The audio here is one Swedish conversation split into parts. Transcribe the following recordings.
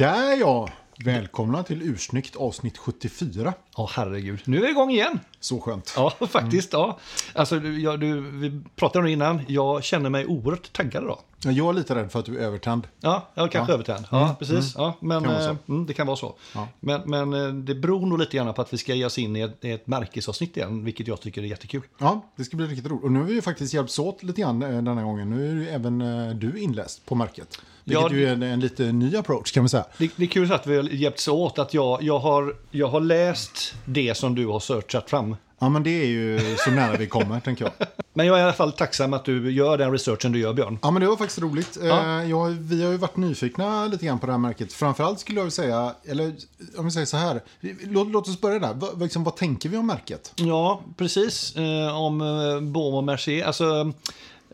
Där ja! Välkomna till Ursnyggt avsnitt 74. Ja, herregud. Nu är vi igång igen. Så skönt. Ja, faktiskt. Ja. Alltså, jag, du, vi pratade om det innan. Jag känner mig oerhört taggad idag. Jag är lite rädd för att du är övertänd. Ja, jag kanske Ja. övertänd. Ja, precis. Ja, men, Kan eh, mm, det kan vara så. Ja. Men, men eh, det beror nog lite grann på att vi ska ge oss in i ett, ett märkesavsnitt igen, vilket jag tycker är jättekul. Ja, det ska bli riktigt roligt. Och nu har vi ju faktiskt hjälpts åt lite grann eh, denna gången. Nu är ju även du inläst på märket. Vilket Ja. ju är en, en lite ny approach kan man säga. Det, det är kul att vi har hjälpts åt, att jag, jag, har, jag har läst det som du har searchat fram. Ja, men det är ju så nära vi kommer, tänker jag. Men jag är i alla fall tacksam att du gör den researchen du gör, Björn. Ja, men det var faktiskt roligt. Ja. Eh, Jag, vi har ju varit nyfikna lite grann på det här märket. Framförallt skulle jag vilja säga, eller om vi säger så här. Låt, låt oss börja där. Vad, liksom, vad tänker vi om märket? Ja, precis. Eh, om eh, Baume och Mercier. Alltså,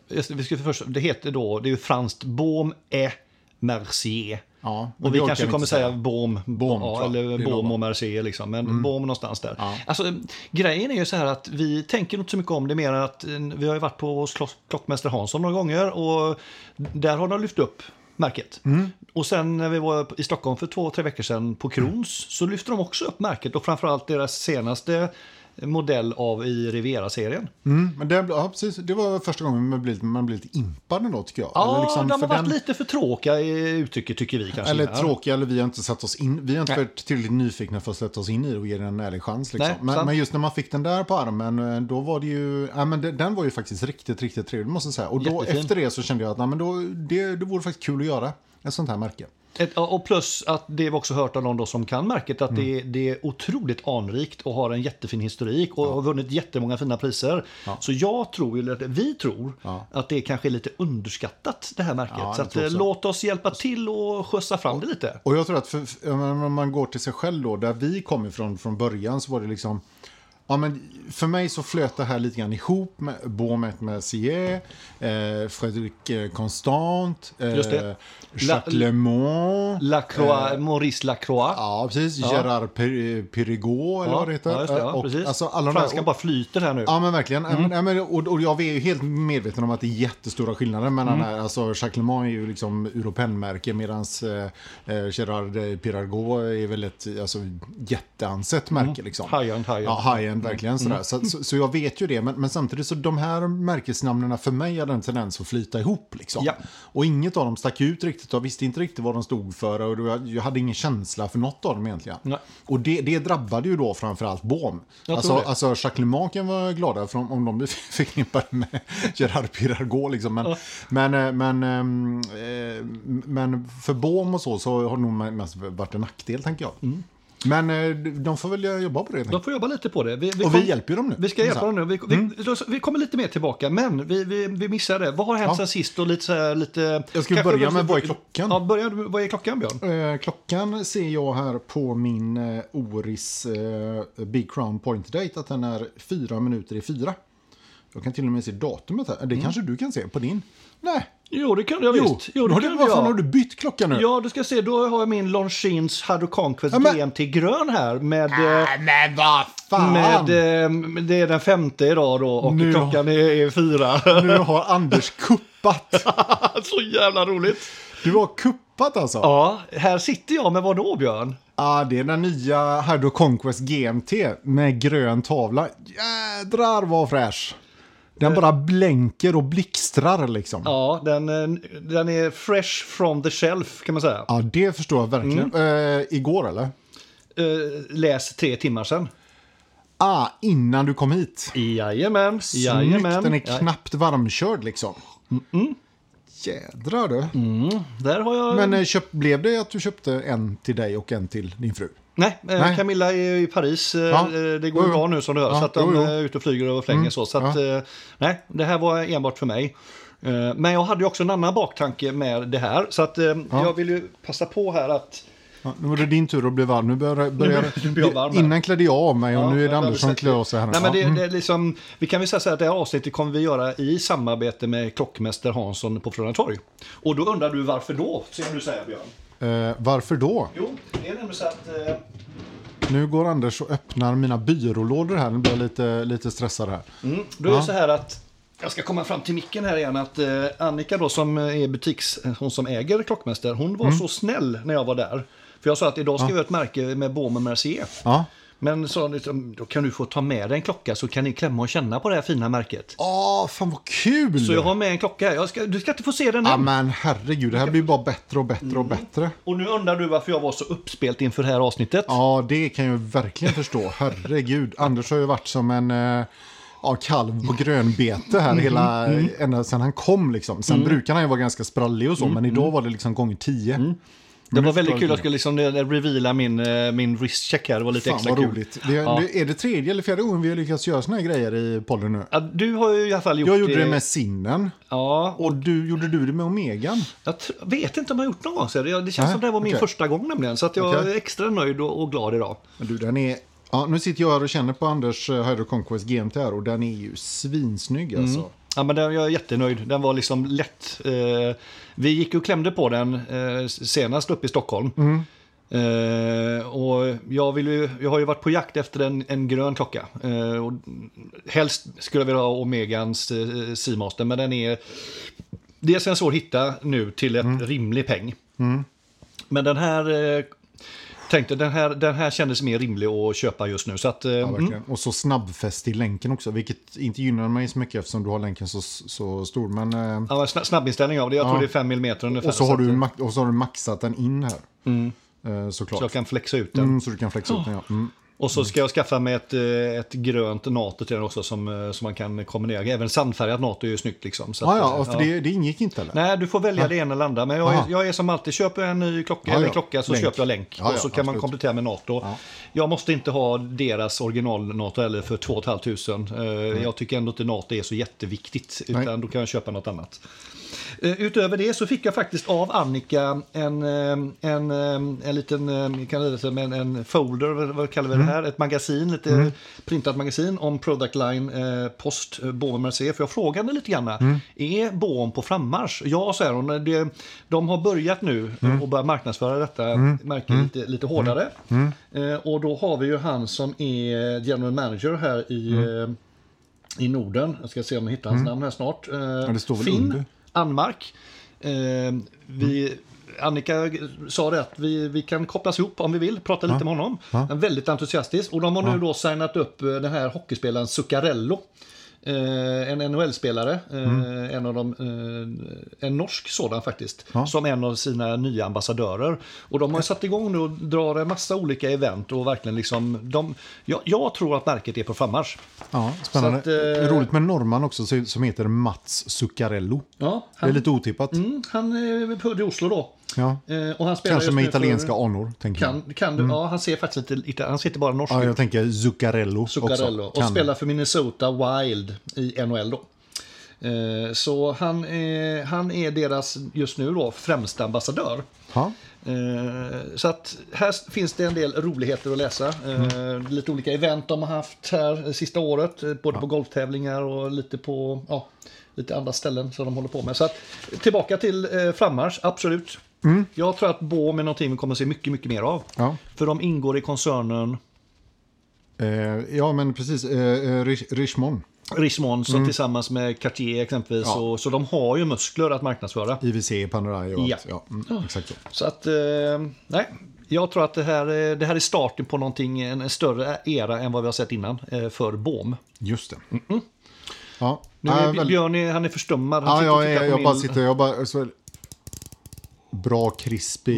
det, vi ska först, det heter då, det är ju franskt Baume et Mercier. Ja, Och vi kanske kommer säga Baume, Baume, ja, eller lagom. och Mercier liksom, men Baume någonstans där. Ja. Alltså, grejen är ju så här att vi tänker inte så mycket om det mer än att eh, vi har ju varit på klockmästare Hansson några gånger och där har de lyft upp märket. Mm. Och sen när vi var i Stockholm för två, tre veckor sedan på Krons så lyfter de också upp märket och framförallt deras senaste modell av i Riviera-serien. Mm, men det, ja, precis. det var första gången man blev, man blev lite impad ändå, tycker jag. Ja, liksom, de har varit den- lite för tråkiga i uttrycket tycker vi kanske. Eller tråkiga, eller vi har inte satt oss in. Vi har inte Nej. varit tillräckligt nyfikna för att sätta oss in i det och ge den en ärlig chans. Liksom. Nej, men, men just när man fick den där på armen, eh, då var det ju, ja, men det, den var ju faktiskt riktigt, riktigt trevlig måste jag säga. Och då, Jättefin. efter det så kände jag att nej, men då, det, det vore faktiskt kul att göra ett sånt här märke. Ett, ja, och plus att det vi också hört av någon då som kan märket att Mm. det, det är otroligt anrikt och har en jättefin historik och har vunnit jättemånga fina priser. Så jag tror, eller vi tror, Ja. att det kanske är lite underskattat det här märket. Ja, så att, eh, så. låt oss hjälpa till och skjutsa fram det lite. Och jag tror att för, om man går till sig själv då, där vi kom ifrån från början så var det liksom Ja, men för mig så flöt det här lite grann ihop med Baumet Mercier, eh, Fredrik eh, Constant, eh. Jacques Le Mans. Lacroix, Maurice Lacroix. Ja, precis. Ja. Gerard Perregaux, eller vad det heter. ja, det, ja, och, precis. Alltså, alla Franskan bara flyter här nu. Ja, men verkligen. Ja, ja, men, och, och jag är ju helt medveten om att det är jättestora skillnader mellan Mm. mm. alltså, Jacques Le Mans är ju liksom europennmärke medan eh, eh, Gerard Perregaux är väl ett alltså, jätteansett märke. Liksom. Mm. High-end, high-end. Ja, high-end verkligen. Mm. Sådär. Så, så, så jag vet ju det, men, men samtidigt så de här märkesnamnen för mig hade en tendens att flyta ihop. Liksom. Ja. Och inget av dem stack ut riktigt, jag visste inte riktigt vad de stod för och jag, hade ingen känsla för något av dem egentligen. Nej. Och det, det drabbade ju då framförallt Bohm. Alltså, det. alltså Mans kan vara glada för om, om de blir förknippade med Gerard Pirargot. Liksom. Men, men, eh, men, ehm, eh, men för Bohm och så, så har det nog mest varit en nackdel, tänker jag. Mm. Men eh, de får väl jobba på det. De får jobba lite på det. Vi, vi Och kom- vi hjälper ju dem nu. Vi ska hjälpa dem nu. Vi, då- vi kommer lite mer tillbaka, men vi, vi, vi missade. Vad har hänt Ja. sen sist? Och lite, så här, lite, Jag ska kanske- börja med vad är klockan? Ja, börja, vad är klockan, Björn? Eh, klockan ser jag här på min eh, Oris eh, Big Crown Point Date att den är fyra minuter i fyra. Jag kan till och med se datumet här. Det kanske du kan se på din? Nej. Jo, det kan jag Jo, visst. Jo, det har du, varför jag. har du bytt klocka nu? Ja, du ska se. Då har jag min Longines Hard Conquest Ja, men- GMT grön här med... eh, Nej, men vad fan! Med, eh, det är den femte idag då och Nu- klockan är, är fyra. Nu har Anders kuppat. Så jävla roligt. Du har kuppat alltså? Ja, här sitter jag med vad då, Björn? ah, det är den nya Hardo Conquest GMT med grön tavla. Jädrar vad fräsch. Den bara blänker och blixtrar liksom. Ja, Ja, den, eh, den är fresh from the shelf kan man säga. det förstår jag verkligen. Mm. Eh, igår eller? Eh, läs tre timmar sedan. Ah, innan du kom hit. Jajamän, Snyggt, den är Ja, knappt varmkörd liksom. Jädrar du. där har jag... Men eh, köp, blev det att du köpte en till dig och en till din fru? Nej, eh, Nej. Camilla är i Paris. eh, Ja. eh, Det går Jo, bra nu som du hör. Ja, så att de jo, jo. är ute och flyger över flängen. så. så att, ja. nej, det här var enbart för mig. Men jag hade ju också en annan baktanke med det här. Så att jag vill ju passa på här att... Ja, nu var det din tur att bli varm. Nu börjar, börjar, Nu blir jag varm. Innan klädde jag av mig och Ja, nu är det Anders som klär av sig här. Nej, men det, mm. det är liksom, vi kan väl säga så här att det här avsnittet kommer vi göra i samarbete med klockmästare Hansson på Frölunda Torg. Och då undrar du varför då, som du säger Björn? Eh, varför då? Jo, det är nämligen så att... Eh, Nu går Anders och öppnar mina byrålådor här. Nu blir jag lite, lite stressad här. mm, då är det så här att Jag ska komma fram till micken här igen. Att eh, Annika då som är butiks... Hon som äger Klockmäster. Hon var Mm. så snäll när jag var där. För jag sa att idag ska vi göra ett märke med Baume Mercier. Ja. Men så liksom, då kan du få ta med dig en klocka så kan ni klämma och känna på det här fina märket. Åh, fan vad kul! Så jag har med en klocka här. Ska, du ska inte få se den Ja än. men herregud, det här blir bara bättre och bättre och bättre. Och nu undrar du varför jag var så uppspelt inför det här avsnittet. Ja, det kan jag verkligen förstå. Herregud, Anders har ju varit som en eh, ja, kalv på grönbete här hela, ända sedan han kom liksom. Sen brukar han ju vara ganska sprallig och så, men idag var det liksom gånger tio. Det var väldigt kul. jag skulle liksom eh, reveala min, eh, min wristcheck här. Det var lite Fan extra vad kul. roligt. Det, Ja. det, är det tredje eller fjärde gången vi har lyckats göra såna här grejer i podden nu? Ja, du har ju i alla fall gjort Jag gjorde det med Sinnen. Ja, Och du, gjorde du det med Omegan? Jag vet inte om jag har gjort någon gång. så Det det känns Nej, som det var min okej. första gång nämligen. Så att jag Okej. är extra nöjd och, och glad idag. Men du, den är... Ja, nu sitter jag här och känner på Anders eh, Hydro Conquest GMT här och den är ju svinsnygg alltså. Ja, men den, jag är jättenöjd. Den var liksom lätt. Eh, vi gick och klämde på den eh, senast uppe i Stockholm. Eh, och jag, vill ju, jag har ju varit på jakt efter en, en grön klocka. Eh, och helst skulle jag vilja ha Omegans eh, Seamaster, men den är dels är den svår att hitta nu till ett rimlig peng. Men den här eh, tänkte den här, den här kändes mer rimlig att köpa just nu. Så att, eh, Ja, mm. Och så snabbfäst i länken också, vilket inte gynnar mig så mycket eftersom du har länken så, så stor. Men, eh, ja, sna- snabbinställning av det. Jag tror Ja. det är 5 mm ungefär. och, så har du, eh, och så har du maxat den in här. Eh, såklart. så jag kan flexa ut den. mm, så du kan flexa ut den, ja. Mm. Och så ska jag skaffa mig ett, eh, ett grönt NATO till den också som, eh, som man kan kombinera. Även sandfärgat NATO är ju snyggt liksom. Så Ja, att, ja, eh, för Det, det ingick inte eller? Nej, du får välja det ena eller andra. Men jag är, jag är som alltid, köper jag en ny klocka, Ja, eller ja. en klocka så Länk. köper jag länk. Ja, och ja, så kan man absolut. komplettera med NATO. Jag måste inte ha deras original-NATO eller för 2 500. Eh, Jag tycker ändå inte NATO är så jätteviktigt. Utan Nej. då kan jag köpa något annat. Eh, Utöver det så fick jag faktiskt av Annika en, eh, en, eh, en liten kan det säga, en, en folder, vad- kallar vi det här? Ett magasin, lite printat magasin om Product Line eh, Post Bohm Mercier. För jag frågade lite grann, är Bohm på frammarsch? Ja, säger hon. Det, de har börjat nu och börjat marknadsföra detta märke lite, lite hårdare. Eh, och då har vi ju han som är general manager här i i Norden. Jag ska se om jag hittar hans namn här snart. Väl Finn under. Anmark. Eh, vi, Annika sa det att vi, vi kan kopplas ihop om vi vill, prata lite med honom. Är väldigt entusiastisk. Och de har nu då signat upp eh, den här hockeyspelaren Zuccarello. Eh, en NHL-spelare, eh, en av dem, eh, en norsk sådan faktiskt, som en av sina nya ambassadörer. Och de har satt igång nu och drar en massa olika event och verkligen liksom, de, jag, jag tror att märket är på frammarsch. Ja, spännande. Att, Roligt med norrman också så- som heter Mats Zuccarello. Ja, Det är lite otippat. Mm, han är född i Oslo då. Ja. Eh, och han spelar Kanske med italienska För, anor, tänker jag. kan, kan du, Ja, han ser faktiskt lite, lite han ser inte bara norsk Ja, jag tänker Zuccarello, Zuccarello. också. Och Kan. spelar för Minnesota Wild i NHL då. Eh, så han, eh, han är deras, just nu då, främsta ambassadör. Ja. Eh, så att här finns det en del roligheter att läsa. Eh, Lite olika event de har haft här sista året. Både på golftävlingar och lite på ja, lite andra ställen som de håller på med. Så att, tillbaka till frammarsch, absolut. Jag tror att Bohm är någonting vi kommer att se mycket, mycket mer av. Ja. För de ingår i koncernen Eh, ja, men precis. Eh, eh, Rich- Richmond. Richemont som tillsammans med Cartier exempelvis. Ja. Och, så de har ju muskler att marknadsföra. IWC, Panerai och Ja. allt. Ja, mm, exakt så. Så att, eh, nej. Jag tror att det här, är- det här är starten på någonting, en, en större era än vad vi har sett innan eh, för Bohm. Just det. Ja, Nu äh, Björn är- han är förstummad. Han ja, jag, jag, jag bara min- sitter, jag bara... Så, bra krisp i,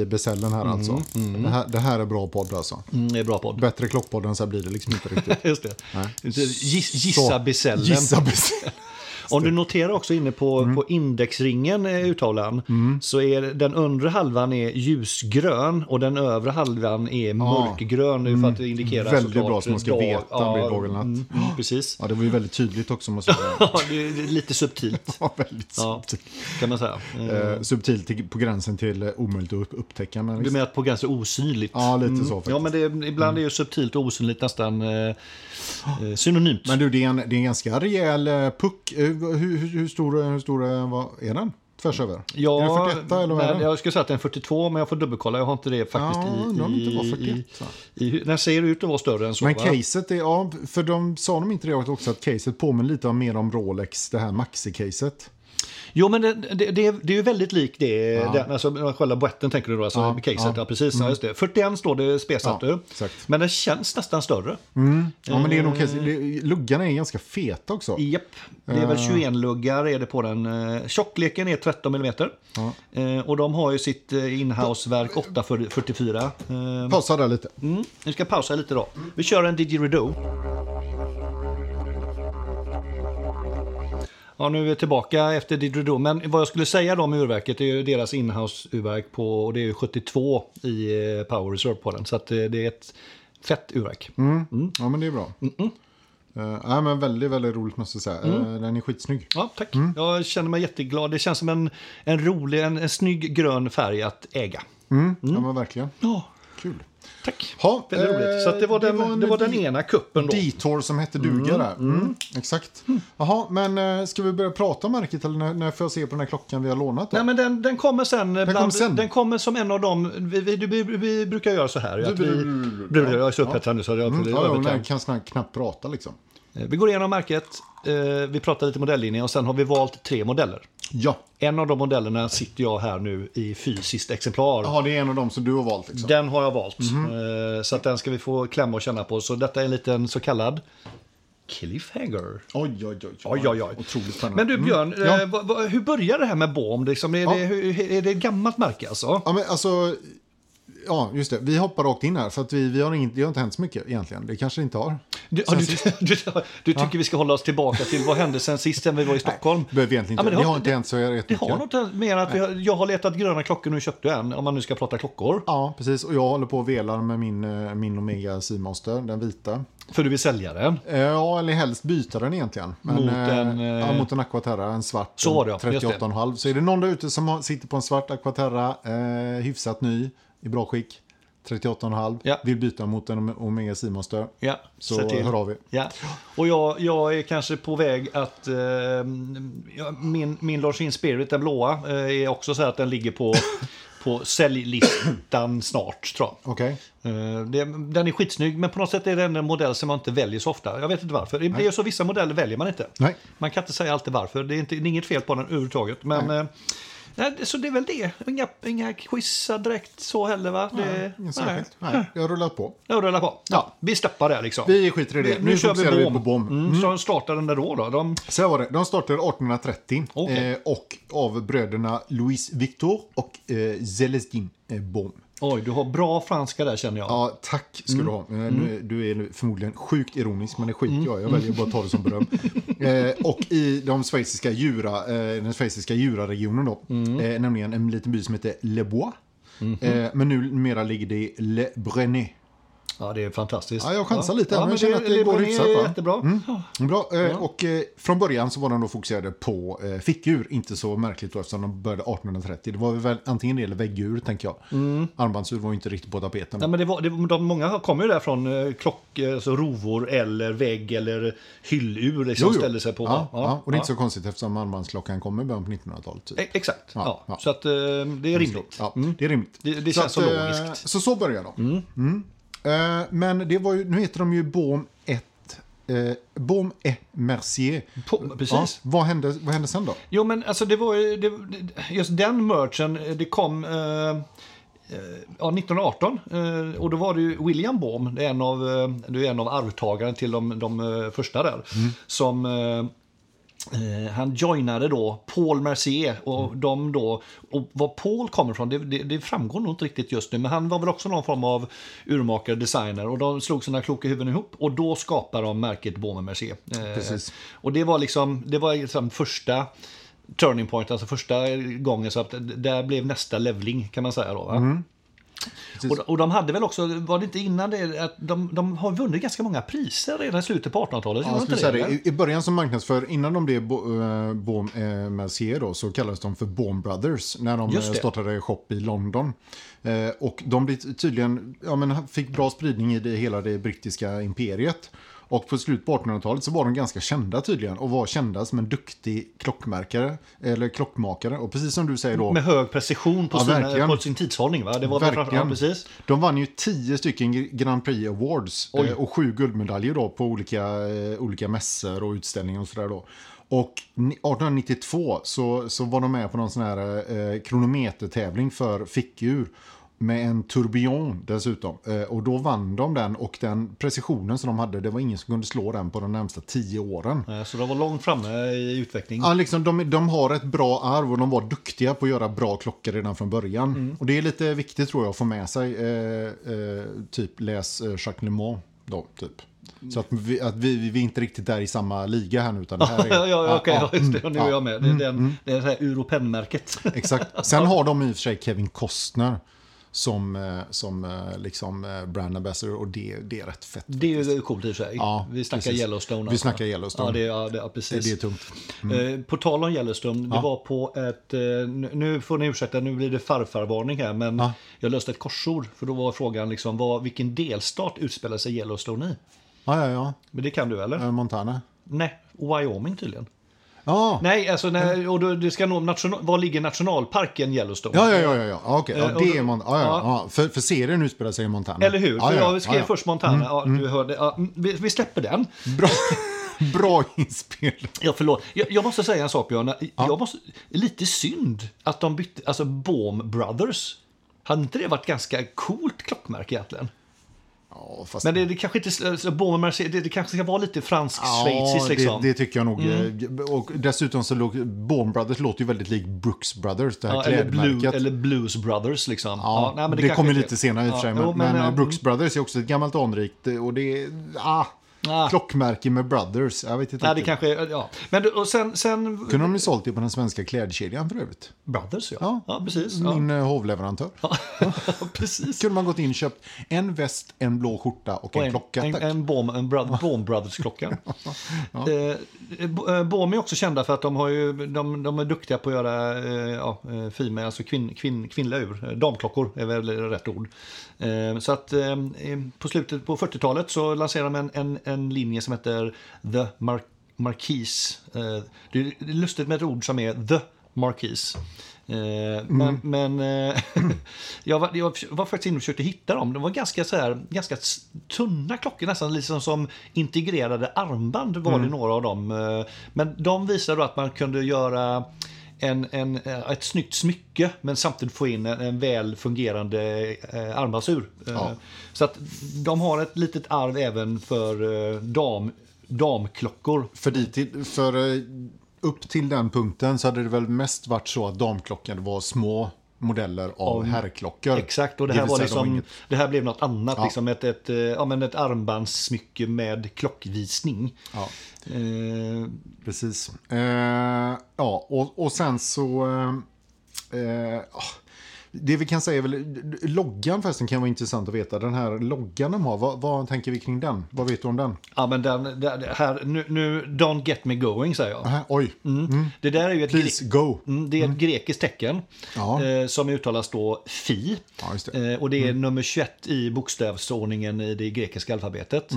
i besällen här alltså. Det, här, det här är bra podd alltså. Mm, det är bra podd. Bättre klockpodd än så här blir det liksom inte riktigt. Just det. Giss, gissa besällen. Gissa besällen. Om du noterar också inne på, Mm. på indexringen, eh, uttavlan, så är den undre halvan är ljusgrön och den övre halvan är mörkgrön nu för att det indikerar Mm. Väldigt såklart bra så man ska dag- veta vid vågelnatt. mm, mm, precis. Ja, det var ju väldigt tydligt också måste jag säga. Det är det är lite subtilt, Ja, väldigt Ja. subtilt. kan man säga. Eh, Eh, subtilt till, på gränsen till eh, omöjligt att upp, upptäcka. Men Du menar att på gränsen osynligt? Ja, lite så faktiskt. Ja, men det, ibland är ju subtilt och osynligt nästan eh, synonymt. Men du, det är en, det är en ganska rejäl puck. Hur, hur, stor, hur stor vad är den? tvärs över? Ja, är det 41 eller vad är det? Jag skulle säga att det är en 42, men jag får dubbelkolla. Jag har inte det faktiskt Ja, i... det inte var i, 41, i, i, Den ser ut att vara större än så. Men va? caset är, ja, för de sa de inte det också att caset påminner lite mer om Rolex, det här Maxi-caset. Jo, men det, det, det, är, det är ju väldigt likt det. Den, alltså, själva boetten tänker du då, alltså Ja, caset. ja. Mm. Ja, precis. Ja, just det. 41 står det spesat Ja, exakt. Men den känns nästan större. Ja, men det är nog case, det- luggarna är ganska feta också. Japp. Det är Eh. väl 21 luggar är det på den. Eh, Tjockleken är 13 mm. Eh, och de har ju sitt eh, inhouseverk 844. Eh, Pausa där lite. Mm, vi ska pausa lite då. Vi kör en didgeridoo. Ja, nu är vi tillbaka efter didgeridoo. Men vad jag skulle säga då om urverket är ju deras inhouse-urverk på, och det är ju 72 i eh, Power Reserve på den. Så att eh, det är ett fett urverk. Ja, men det är bra. Uh, ja, men väldigt, väldigt roligt måste jag säga. Eh, den är skitsnygg. Ja, tack. Jag känner mig jätteglad. Det känns som en, en rolig, en, en snygg grön färg att äga. Mm. Ja, men verkligen. Ja, Kul. Tack. Ha, Väldigt eh, roligt. Så det var den, en det var den ena kuppen då. Detour som hette duga där. Mm. Exakt. Jaha, men eh, ska vi börja prata om märket eller när, när får jag se på den här klockan vi har lånat då? Nej, men den, den kommer sen. Den, kommer sen. den kommer som en av dem. Vi, vi, vi, vi brukar göra så här. Att vi, jag är så upphetsad nu så jag Mm, ja, ja, kan snabbt knappt prata liksom. Eh, Vi går igenom märket. eh, Vi pratar lite modelllinje och sen har vi valt tre modeller. Ja. En av de modellerna sitter jag här nu i fysiskt exemplar. Jaha, det är en av dem som du har valt liksom. Den har jag valt. Mhm. Eh, Så att den ska vi få klämma och känna på. Så detta är en liten så kallad cliffhanger. Oj, oj, oj. Oj, oj, oj. Otroligt spännande. Men du Björn, Mm. Ja. vad- vad- hur börjar det här med BOM? Liksom, är, Ja. det, är det ett gammalt märke alltså? Ja, men alltså... Ja, just det. Vi hoppar rakt in här. För att vi, vi har inget, det har inte hänt så mycket egentligen. Det kanske det inte har. Du, du, du, du tycker vi ska hålla oss tillbaka till vad hände sen sist när vi var i Stockholm? Det behöver egentligen Ja, inte. men det, det har har- inte hänt så Det jättemycket. har något mer att vi har, jag har letat gröna klockor nu köpte en, om man nu ska prata klockor. Ja, precis. Och jag håller på och velar med min, eh, min Omega Seamaster, den vita. För du vill sälja den. Eh, Ja, eller helst byta den egentligen. Men, Mot eh, en, eh, Ja, mot en Aquaterra, en svart. Så var det, ja. en Just det. 38,5. Så är det någon där ute som har, sitter på en svart Aquaterra, eh, hyfsat ny, i bra skick, 38,5, Ja. vill byta mot en Omega Seamaster, Ja, så hör av er. Ja. Och jag, jag är kanske på väg att... Eh, min, min Longines Spirit, den blåa, eh, är också så här att den ligger på, på säljlistan snart, tror jag. Okej. Eh, det, den är skitsnygg, men på något sätt är den en modell som man inte väljer så ofta. Jag vet inte varför. Det är så vissa modeller väljer man inte. Nej. Man kan inte säga alltid varför. Det är, inte, det är inget fel på den överhuvudtaget. Men, eh, nej, så det är väl det. Inga, inga quizar direkt så heller va? Det, Inget särskilt. Nej, jag har rullat på. Jag rullar på. Ja, vi stoppar det liksom. Vi skiter i det. Nu, Nu kör vi fokuserar vi bom. på bom. Mm, Så startar den där då? då? De, Så var det. De startade 1830 Okej. eh, och av bröderna Louis Victor och eh, Celestine eh, Bom. Oj, du har bra franska där känner jag. Ja, tack ska du ha. Eh, Nu, du är förmodligen sjukt ironisk, men det skiter jag i. Jag väljer bara att ta det som beröm. eh, och i de schweiziska djura, eh, den schweiziska djuraregionen då, eh, nämligen en liten by som heter Le Bois. eh, men numera ligger det i Le Brené. Ja, det är fantastiskt. Ja, jag chansar lite, Ja, men men känner att det det går är hyfsat, va? Mm. jättebra. Ja. Bra, eh, och eh, från början så var de då fokuserade på eh, fickur, inte så märkligt då eftersom de började 1830. Det var väl antingen det eller väggur, tänker jag. Mm. Armbandsur var ju inte riktigt på tapeten. Nej, men det var, det, de, många kommer ju där från eh, klock, eh, alltså rovor eller vägg eller hyllur liksom, ställer sig på. Ja, ja, och det är inte ja. så konstigt eftersom armbandsklockan kommer i början på 1900-talet. Typ. E- Exakt, ja, Ja, ja. så att eh, det är rimligt. Ja, det är rimligt. Det- det så känns så eh, logiskt. Mm. Så så börjar de. Mm. Eh, men det var ju, nu heter de ju Baume 1. Eh, Baume et Mercier. På, precis. Ja, vad, hände, vad hände sen då? Jo, men alltså det var ju, det, just den merchen, eh, det kom eh, eh, ja, 1918. Eh, och då var det ju William Baum, det är en av, det är en av arvtagarna till de, de första där, som eh, Eh, han joinade då Paul Mercier och de då, och var Paul kommer ifrån det, det, det framgår nog inte riktigt just nu, men han var väl också någon form av urmakare, designer och de slog sina kloka huvuden ihop och då skapade de märket Baume Mercier. Eh, Precis. Och det var liksom, det var liksom första turning point, alltså första gången så att där blev nästa levling kan man säga då. Och, och de hade väl också, var det inte innan det, att de, de har vunnit ganska många priser redan i slutet på 1800-talet? Ja, det. eller? I, I början som marknadsför, innan de blev Bo- eh, eh, Mercier då, så kallades de för Baume Brothers när de eh, det. startade shop i London. Eh, och de blev tydligen, ja, men fick bra spridning i det, hela det brittiska imperiet. Och på slutet på 1800-talet så var de ganska kända tydligen och var kända som en duktig klockmärkare eller klockmakare. Och precis som du säger då. Med hög precision på, Ja, sina, på sin tidshållning. Va? Det var Verkligen. Ja, precis. De vann ju tio stycken Grand Prix Awards Oj. eh, och sju guldmedaljer då på olika, eh, olika mässor och utställningar och sådär då. Och ni- 1892 så, så var de med på någon sån här eh, kronometertävling för fickur med en tourbillon dessutom. Eh, och då vann de den och den precisionen som de hade, det var ingen som kunde slå den på de närmsta tio åren. Eh, Så de var långt framme i utveckling. Ja, liksom, de, de har ett bra arv och de var duktiga på att göra bra klockor redan från början. Mm. Och det är lite viktigt tror jag att få med sig. Eh, eh, typ läs eh, Jacques Le Mans då, typ. Så att, vi, att vi, vi är inte riktigt där i samma liga här nu. Utan det här är, Ja, ja, okej, ja, just det. mm, Nu är ja, jag med. Det är, den, det är det här Europennmärket. Exakt. Sen har de i och för sig Kevin Costner som, eh, som eh, liksom eh, brand ambassador och det, det är rätt fett. Det är ju coolt i sig. Ja, vi snackar precis. Yellowstone. Vi alltså. snackar Yellowstone. Ja, det, ja, det, ja Det, precis. det är tungt. Eh, På tal om Yellowstone, det Ja. var på ett, nu- får ni ursäkta, nu blir det farfarvarning här, men Ja. jag löste ett korsord. För då var frågan liksom, vad, vilken delstat utspelar sig Yellowstone i? Ja, ja, Men det kan du eller? ja. Montana. Nej, Wyoming tydligen. Ja, Nej, alltså, nej, och då, det ska nå national, var ligger nationalparken Yellowstone? Ja, ja, ja, ja, ja. ja okej. Eh, Ja, det är Mon- ja, ja, ja. ja. För, för serien utspelar sig i Montana. Eller hur? Ja, För ja, jag skrev ja, ja. först Montana, ja, du hörde, ja, mm, vi, vi släpper den. Bra, bra inspel. Ja, förlåt. Jag, jag måste säga en sak, Björn. Jag måste, lite synd att de bytte, alltså Bohm Brothers. Hade inte det varit ganska coolt klockmärke egentligen? Ja, fast... Men det, det kanske inte, Mercedes, det, det kanske ska vara lite fransk-schweiziskt liksom. det, det tycker jag nog. eh, Och dessutom så låg Bourne Brothers låter ju väldigt likt Brooks Brothers, det här Ja, eller. Blue, eller Blues Brothers liksom. Ja, nej, men det, kommer lite senare i och för sig. Ja, men, men, ja, eh, Brooks Brothers är också ett gammalt anrikt och det. Ah, Ah. Klockmärke med Brothers. Jag vet inte Nej, det kanske, ja. Men och sen, sen Kunde de ju sålt det på den svenska klädkedjan för övrigt. Brothers ja. Ja. Ja, precis. Ja. Min eh, hovleverantör. Ja, precis. Kunde man gått in och köpt en väst, en blå skjorta och en, Och en, klocka. en, tack. en, Bohm, en Bro- Bohm Brothers-klocka. eh, Bo- eh, Bohm är också kända för att de, har ju, de, de är duktiga på att göra eh, ja, eh, female, alltså kvinn, kvinn, kvinnliga ur. Eh, Damklockor är väl rätt ord. Eh, så att eh, på slutet på 40-talet så lanserade de en, en, linje som heter The Mar- Marquise. Eh, det är lustigt med ett ord som är The Marquise. Eh, Men, men eh, jag, var, jag var faktiskt inne och försökte hitta dem. De var ganska, så här, ganska tunna klockor, nästan liksom som integrerade armband var det några av dem. Men de visade att man kunde göra en, en, eh, ett snyggt smycke men samtidigt få in en, en väl fungerande eh, armbandsur. Eh, Ja. Så att de har ett litet arv även för eh, dam, damklockor. För, dit, för upp till den punkten så hade det väl mest varit så att damklockan var små modeller av herrklockor. Exakt, och det Det här, vill var de liksom, inget- det här blev något annat. Ja. Liksom ett, ett, eh, ja, men ett armbandssmycke med klockvisning. Ja, Eh, precis. Eh, ja, och, och sen så... Eh, ah, det vi kan säga är väl, loggan förresten kan vara intressant att veta. Den här loggan de har, vad, vad tänker vi kring den? Vad vet du om den? ja, men den, den, här, nu, nu, don't get me going säger jag. Aha, oj, Mm. Det där är ju ett, please go. mm, det är ett grekiskt tecken Ja. eh, som uttalas då fi. Ja, det. Eh, och det är nummer 21 i bokstavsordningen i det grekiska alfabetet.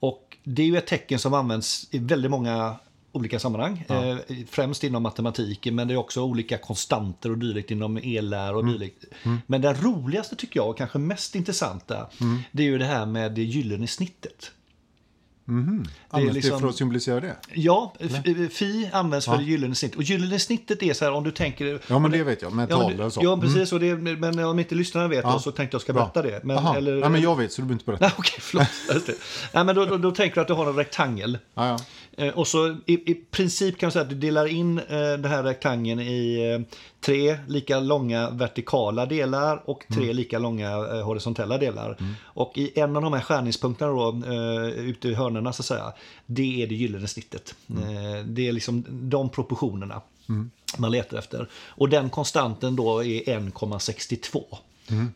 Och det är ju ett tecken som används i väldigt många olika sammanhang. Eh, främst inom matematiken men det är också olika konstanter och dylikt inom ellära och dylikt. Men det roligaste tycker jag och kanske mest intressanta det är ju det här med det gyllene snittet. Används det, liksom- för att symbolisera det? Ja, f- fi används för Ja. det gyllene snittet. Och gyllene snittet är så här om du tänker... Ja, men det vet jag. Med Ja, tal men, och så. ja precis. Och det, men om inte lyssnarna vet Ja. det så tänkte jag ska berätta det. Men, Aha. eller, ja, men jag vet, så du behöver inte berätta. Nej, okej, förlåt. Det. Nej, men då, då, då tänker du att du har en rektangel. Ja, ja. Eh, och så i, i princip kan man säga att du delar in eh, den här rektangeln i eh, tre lika långa vertikala delar och tre lika långa horisontella delar. Och i en av de här skärningspunkterna då, ute i hörnorna så att säga, det är det gyllene snittet. Eh, det är liksom de proportionerna man letar efter. Och den konstanten då är 1,62.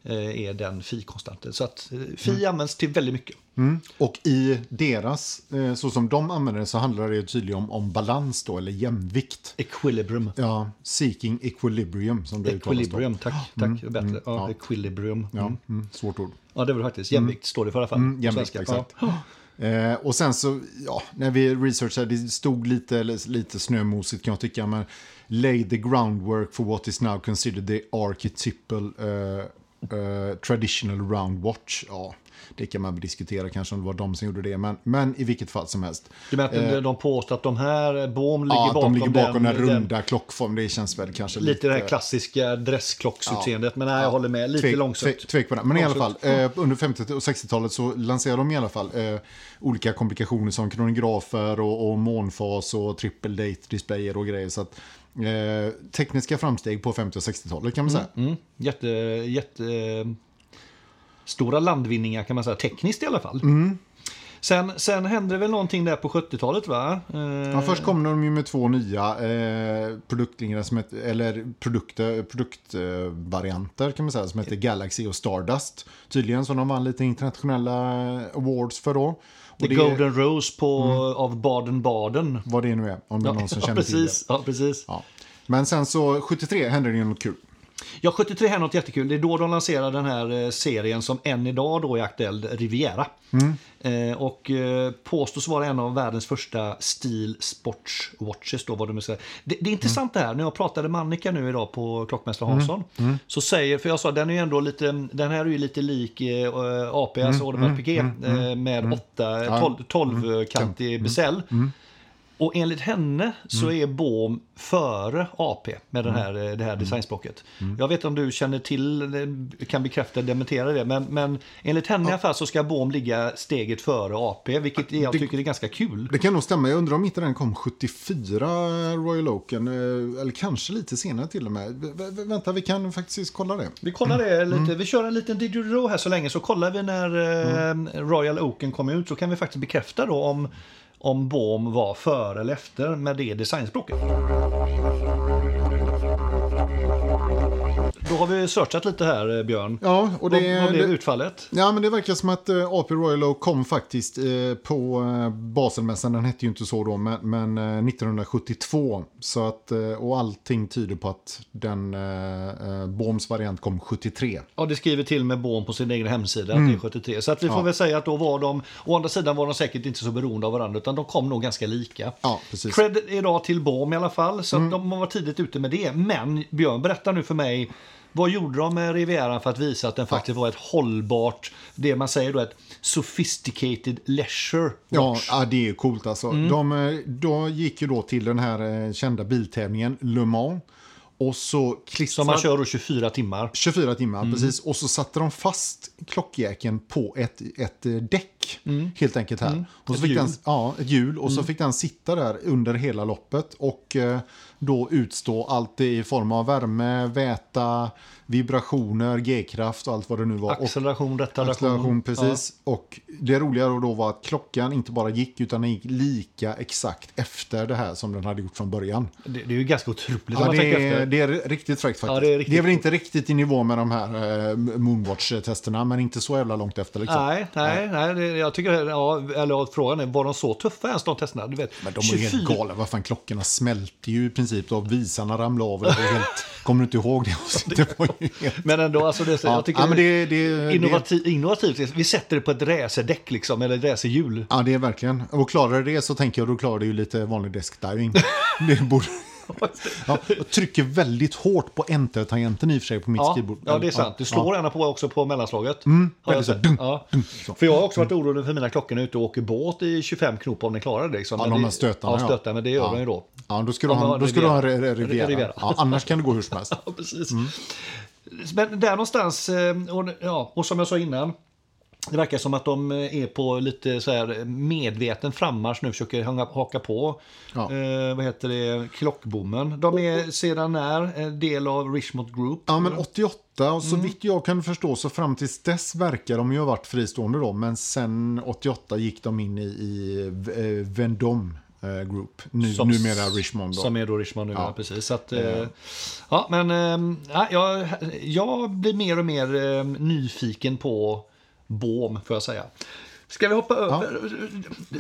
Eh, är den fi-konstanten. Så att eh, fi används till väldigt mycket. Mm. Och i deras, eh, så som de använder det, så handlar det tydligen om, om balans då, eller jämvikt. Equilibrium. Ja, seeking equilibrium som det. Equilibrium, tack. tack bättre. Ja, ja. Equilibrium. Ja, Mm. mm, svårt ord. Ja, det var det faktiskt. Jämvikt står det för i alla fall. Mm, jämvikt, exakt. Ja. Eh, och sen så, ja, när vi researchade, det stod lite, lite snömosigt kan jag tycka, men lay the groundwork for what is now considered the archetypal uh, uh, traditional round watch. Ja, det kan man diskutera kanske om det var de som gjorde det, men, men i vilket fall som helst. Du menar att eh, de påstår att de här Bohm ligger ja, bakom, de ligger bakom den, den runda den, klockform, det känns väl kanske lite... Lite det här klassiska dressklocksutseendet, ja, men nej, jag håller med, lite tvek, långsamt. Tvek, på det. Men i alla fall, eh, under 50 och 60-talet så lanserade de i alla fall eh, olika komplikationer som kronografer och, och månfas och triple date displayer och grejer. Så att, Eh, tekniska framsteg på 50 och 60-talet kan man säga. Mm, mm. Jätte, jätte stora landvinningar kan man säga, tekniskt i alla fall. Mm. Sen, sen hände det väl någonting där på 70-talet va? Eh... Ja, först kom de ju med två nya eh, produktlinjer, som ett, eller produkter, produktvarianter kan man säga, som heter Galaxy och Stardust. Tydligen som de vann lite internationella awards för då. The det, Golden Rose på, mm. av Baden-Baden. Vad det nu är, om det är någon som ja, känner precis, till det. Ja, precis. Ja. Men sen så 73 hände det ju något kul. Ja, 73 hände något jättekul. Det är då de lanserar den här eh, serien som än idag då är aktuell, Riviera. Mm. Eh, och eh, påstås vara en av världens första Steel Sports Watches. Då, vad de säger. Det, det är intressant mm. det här, när jag pratade med Annika nu idag på Klockmästare mm. Hansson. Mm. Mm. Så säger, för jag sa den är ändå lite, den här är ju lite lik eh, AP, alltså Audemars Piguet, eh, med 8, 12, 12-kantig besäll. Och enligt henne så är Bohm före AP med den här, det här designspråket. Mm. Jag vet inte om du känner till, kan bekräfta eller dementera det, men, men enligt henne i alla fall så ska Bohm ligga steget före AP, vilket jag det, tycker är ganska kul. Det kan nog stämma. Jag undrar om inte den kom 74, Royal Oaken, eh, eller kanske lite senare till och med. V vänta, vi kan faktiskt kolla det. Vi kollar det lite. Mm. Vi kör en liten Didgeridoo här så länge, så kollar vi när mm. Royal Oaken kom ut, så kan vi faktiskt bekräfta då om om Bohm var före eller efter med det designspråket. Då har vi searchat lite här, eh, Björn. Ja, och det, vad, vad blev utfallet? Ja, men det verkar som att uh, AP Royal Oak kom faktiskt uh, på uh, Baselmässan. Den hette ju inte så då, men, men uh, 1972. Så att, och allting tyder på att den uh, Bohms variant kom 73. Ja, det skriver till med Bohm på sin egen hemsida mm. att det är 73. Så att vi får ja. väl säga att då var de, å andra sidan var de säkert inte så beroende av varandra, utan de kom nog ganska lika. Ja, precis. Cred idag till Bohm i alla fall, så mm. de var tidigt ute med det. Men Björn, berätta nu för mig vad gjorde de med Riviera för att visa att den faktiskt var ett hållbart, det man säger då ett sophisticated leisure watch? Ja, det är coolt alltså. Mm. De, eh, de gick ju då till den här eh, kända biltävlingen Le Mans. Och så klistrade... Som man kör då 24 timmar. 24 timmar, mm. precis. Och så satte de fast klockjäkeln på ett, ett eh, mm. helt enkelt här. Mm. Och så ett fick hjul. Den, ja, ett hjul. Och så mm. fick den sitta där under hela loppet. Och då utstå allt i form av värme, väta, vibrationer, G-kraft och allt vad det nu var. Acceleration, retardation. Acceleration, precis. Ja. Och det roliga då var att klockan inte bara gick utan den gick lika exakt efter det här som den hade gjort från början. Det, det är ju ganska otroligt ja, det, är, det är riktigt fräckt faktiskt. Ja, det, är riktigt... det är väl inte riktigt i nivå med de här eh, Moonwatch-testerna, men inte så jävla långt efter. Liksom. Nej, nej, nej. nej jag tycker, ja, eller frågan är, var de så tuffa ens de testerna? Du vet, men de 24... är helt galna. Vad fan, klockorna smälter ju i princip då visarna ramlade av. Det helt, kommer du inte ihåg det? det var helt... Men ändå, alltså det, ja. jag tycker ja, men det, det, innovativ, det... innovativt. Vi sätter det på ett racerdäck liksom, eller racerhjul. Ja, det är verkligen. Och klarar det så tänker jag, då klarar det ju lite vanlig deskdiving. det borde... ja, jag trycker väldigt hårt på enter-tangenten i och för sig på mitt ja, skrivbord. Ja, det är sant. Du slår gärna på också på mellanslaget. Mm, jag så, dun, ja. dun, så. För jag har också varit orolig för mina klockor när ute och åker båt i 25 knop om den klarar det. Liksom. Ja, de här stötarna. Ja, stötarna, men det gör ja. de ju då. Ja, då ska du ha, då ska du ha en Riviera. Ja, annars kan det gå hur som helst. ja, precis. Mm. Men där någonstans, eh, och, ja, och som jag sa innan, det verkar som att de är på lite så här medveten frammarsch nu, försöker haka på ja. eh, vad heter det, klockbommen. De är sedan när en del av Richmond Group. Ja, men 88 och så mm. vitt jag kan förstå så fram tills dess verkar de ju ha varit fristående då, men sen 88 gick de in i, i eh, Vendôme eh, Group, nu, som, numera Richmond. Då. Som är då Richmond nu, ja. precis. Så att, eh, ja, men äh, jag, jag blir mer och mer nyfiken på Bohm, får jag säga. Ska vi hoppa över?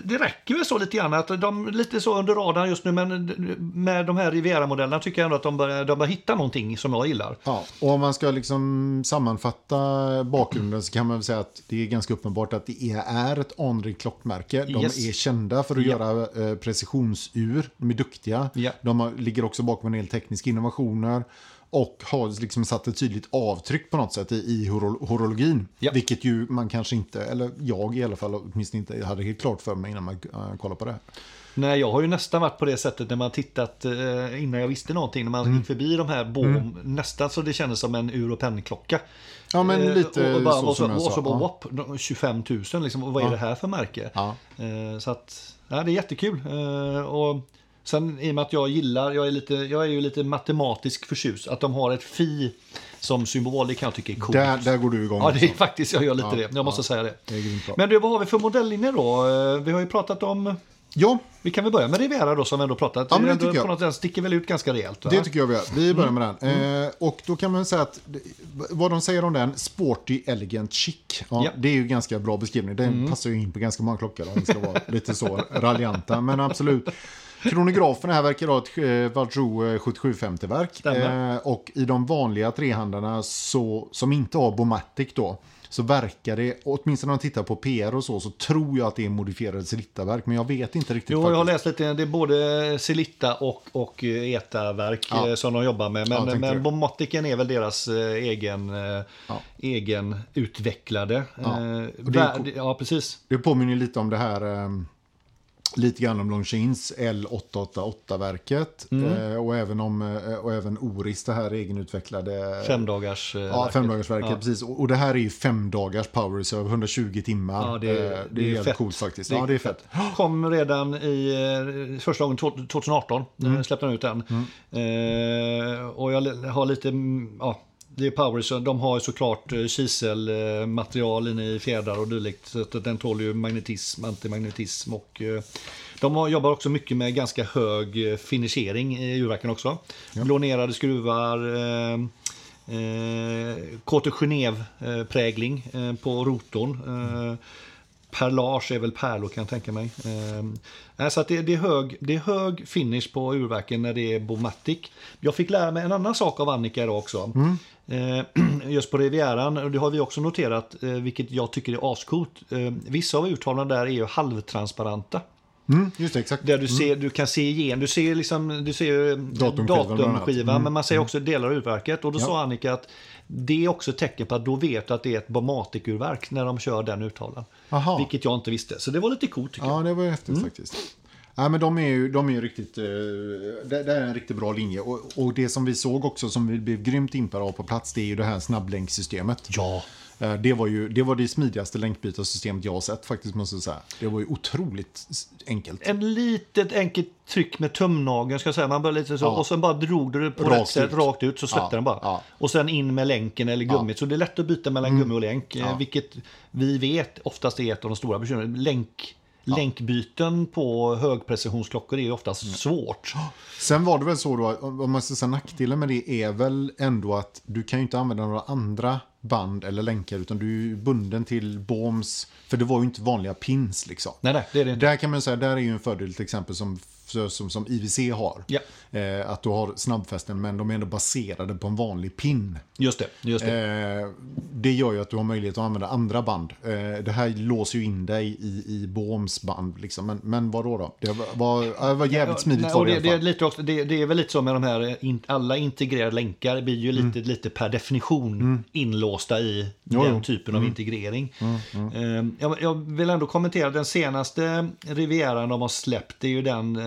Det räcker väl så lite grann att de lite så under radarn just nu men med de här Riviera-modellerna tycker jag ändå att de börjar, de börjar hitta någonting som jag gillar. Ja, och om man ska liksom sammanfatta bakgrunden så kan man väl säga att det är ganska uppenbart att det är ett anrikt klockmärke. De Yes. är kända för att Ja. göra eh, precisionsur. De är duktiga. Ja. De ligger också bakom en del tekniska innovationer. Och har liksom satt ett tydligt avtryck på något sätt i, i horo- horologin. Ja. Vilket ju man kanske inte, eller jag i alla fall åtminstone inte hade helt klart för mig innan man uh, kollade på det. Nej, jag har ju nästan varit på det sättet när man tittat eh, innan jag visste någonting. När man Mm. gick förbi de här bom, nästan så det kändes som en ur och pennklocka. Ja, men Eh, lite och, och bara, så och så, som jag och sa. så bara Ja. whoop, 25 000 liksom. Och vad är Ja. det här för märke? Ja. Eh, så att, ja, det är jättekul. Eh, och sen i och med att jag gillar, jag är, lite, jag är ju lite matematisk förtjust. Att de har ett fi som symbol, det kan jag tycka är coolt. Där, där går du igång. Ja, det är också. faktiskt, jag gör lite Ja, det. Jag måste ja. säga det. Det. Men du, vad har vi för modelllinje då? Eh, Vi har ju pratat om Ja, vi kan väl börja med Riviera då som vi ändå pratat. Ja, men det tycker jag. På något sätt sticker väl ut ganska rejält. Va? Det tycker jag vi gör. Vi börjar med den. Mm. Eh, och då kan man säga att vad de säger om den, sporty, elegant, chic. Ja, Ja. Mm. Det är ju ganska bra beskrivning. Den passar ju in på ganska många klockor om vi ska vara lite så raljanta. Men absolut. Kronografen här verkar ha ett eh, Valjoux eh, 7750-verk. Stämmer. Eh, och i de vanliga trehandlarna så, som inte har Bomatic då, så verkar det, åtminstone när man tittar på PR och så, så tror jag att det är modifierade Celitta-verk. Men jag vet inte riktigt Jo, jag har faktiskt. läst lite. Det är både Celitta och, och ETA-verk Ja. som de jobbar med. Ja, Men, det. men Bomaticen är väl deras egen, Ja. egen utvecklade. Ja, det ja, precis. Det påminner lite om det här, eh, lite grann om Longines L888-verket. Mm. Eh, och, även om, eh, och även Oris, det här egenutvecklade... Femdagars eh, Ja, verket. femdagarsverket, Ja. precis. Och och det här är ju fem dagars power reserve, 120 timmar. Ja, det är- Eh, det är jävligt fett. coolt faktiskt. Det är ja, det är fett. Kom redan i eh, första gången to- 2018. Mm. Släppte de ut den. Eh, och jag har lite, mm, ja, det är Power, så de har såklart eh, kiselmaterial inne i fjädrar och dylikt. Så att den tål ju magnetism, antimagnetism och eh, de har, jobbar också mycket med ganska hög eh, finishering i urverken också. Blånerade skruvar, eh, eh, Genève-prägling eh, på rotorn. Eh, Perlage är väl pärlor kan jag tänka mig. Eh, så att det, det, är hög, det är hög finish på urverken när det är Bomatic. Jag fick lära mig en annan sak av Annika idag också. Eh, just på Rivieran, och det har vi också noterat, eh, vilket jag tycker är ascoolt. Eh, vissa av urtavlorna där är ju halvtransparenta. Mm, just det, exakt. Där du, ser, du kan se igen, du ser, liksom, du ser Datumskivan datumskivan, men man ser också delar av urverket. Och då Ja. sa Annika att det är också ett tecken på att då vet du att det är ett Bomatic-urverk när de kör den urtavlan. Aha. Vilket jag inte visste. Så det var lite coolt tycker jag. Ja, det var häftigt Mm. faktiskt. Ja, men de är ju, de är ju riktigt, eh, det, det är en riktigt bra linje. Och, och det som vi såg också, som vi blev grymt impade av på plats, det är ju det här snabblänksystemet. Ja. Eh, Det var ju det, var det smidigaste länkbytarsystemet jag har sett faktiskt, måste jag säga. Det var ju otroligt enkelt. En litet enkelt tryck med tumnageln ska jag säga. Man börjar lite så, Ja. och sen bara drog du det på Rakt rätt sätt, ut. rakt ut, så släppte Ja, den bara. ja. Och sen in med länken eller gummit. Så det är lätt att byta mellan gummi och länk. eh, Mm. Vilket vi vet oftast är ett av de stora bekymren. Länk, Länkbyten på högprecisionsklockor är ju oftast Mm. svårt. Sen var det väl så då, om man ska säga nackdelen med det är väl ändå att du kan ju inte använda några andra band eller länkar utan du är bunden till boms, för det var ju inte vanliga pins liksom. Nej, nej, det är det inte. Där kan man säga, där är ju en fördel till exempel som, som, som IWC har. Ja. Eh, att du har snabbfästen men de är ändå baserade på en vanlig pin. Just det. Just det. Eh, det gör ju att du har möjlighet att använda andra band. Eh, det här låser ju in dig i, i Bohms band. Liksom. Men, men vadå då? Det var, ja, det var jävligt smidigt var och det, det, är lite också, det, det är väl lite så med de här, eh, alla integrerade länkar blir ju lite, lite per definition inlåsta i Mm. Jo, den jo. Mm. typen av integrering. Eh, Jag, jag vill ändå kommentera den senaste Rivieran de har släppt, det är ju den eh,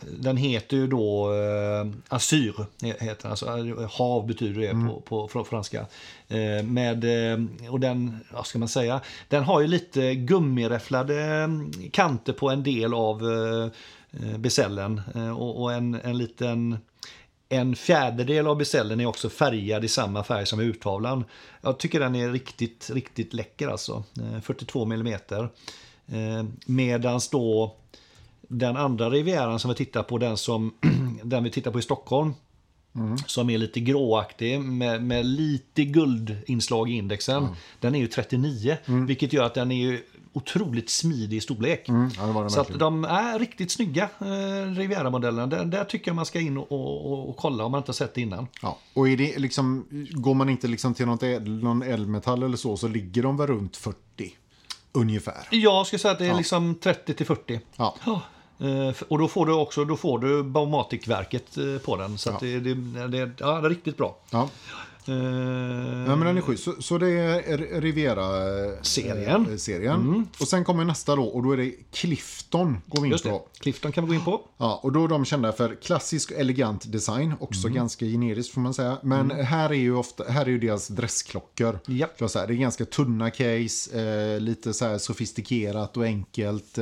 den heter ju då eh, Asyr, heter. Alltså, eh, hav betyder det Mm. på, på fr- franska. Eh, med, eh, och den, vad ska man säga, den har ju lite gummiräfflade eh, kanter på en del av eh, eh, besällen. Eh, och, och en, en liten en fjärdedel av besällen är också färgad i samma färg som urtavlan. Jag tycker den är riktigt, riktigt läcker alltså. Eh, 42 millimeter. Eh, medans då den andra Rivieran som vi tittar på, den som den vi tittar på i Stockholm. Som är lite gråaktig med, med lite guldinslag i indexen. Den är ju 39, vilket gör att den är ju otroligt smidig storlek. Mm, ja, Så att de är riktigt snygga, eh, Riviera-modellerna. Där, där tycker jag man ska in och, och, och kolla om man inte har sett det innan. Ja, och är det liksom, går man inte liksom till något ädel, någon ädelmetall eller så, så ligger de väl runt 40 ungefär. Jag skulle säga att det är liksom 30 till 40. Ja. Ja, eh, och då får du också då får du Baumatic-verket eh, på den. Så att det, det, det, ja, det är riktigt bra. Ja. Eh, Ja, men den är schysst. Så, så det är Riviera-serien. Serien. serien. Och sen kommer nästa då, och då är det Clifton. Går vi in Just det. på. Clifton kan vi gå in på. Ja, och då är de kända för klassisk och elegant design. Också ganska generiskt får man säga. Men här är ju ofta, här är ju deras dressklockor. Ja. Jag säga. Det är ganska tunna case, eh, lite så sofistikerat och enkelt.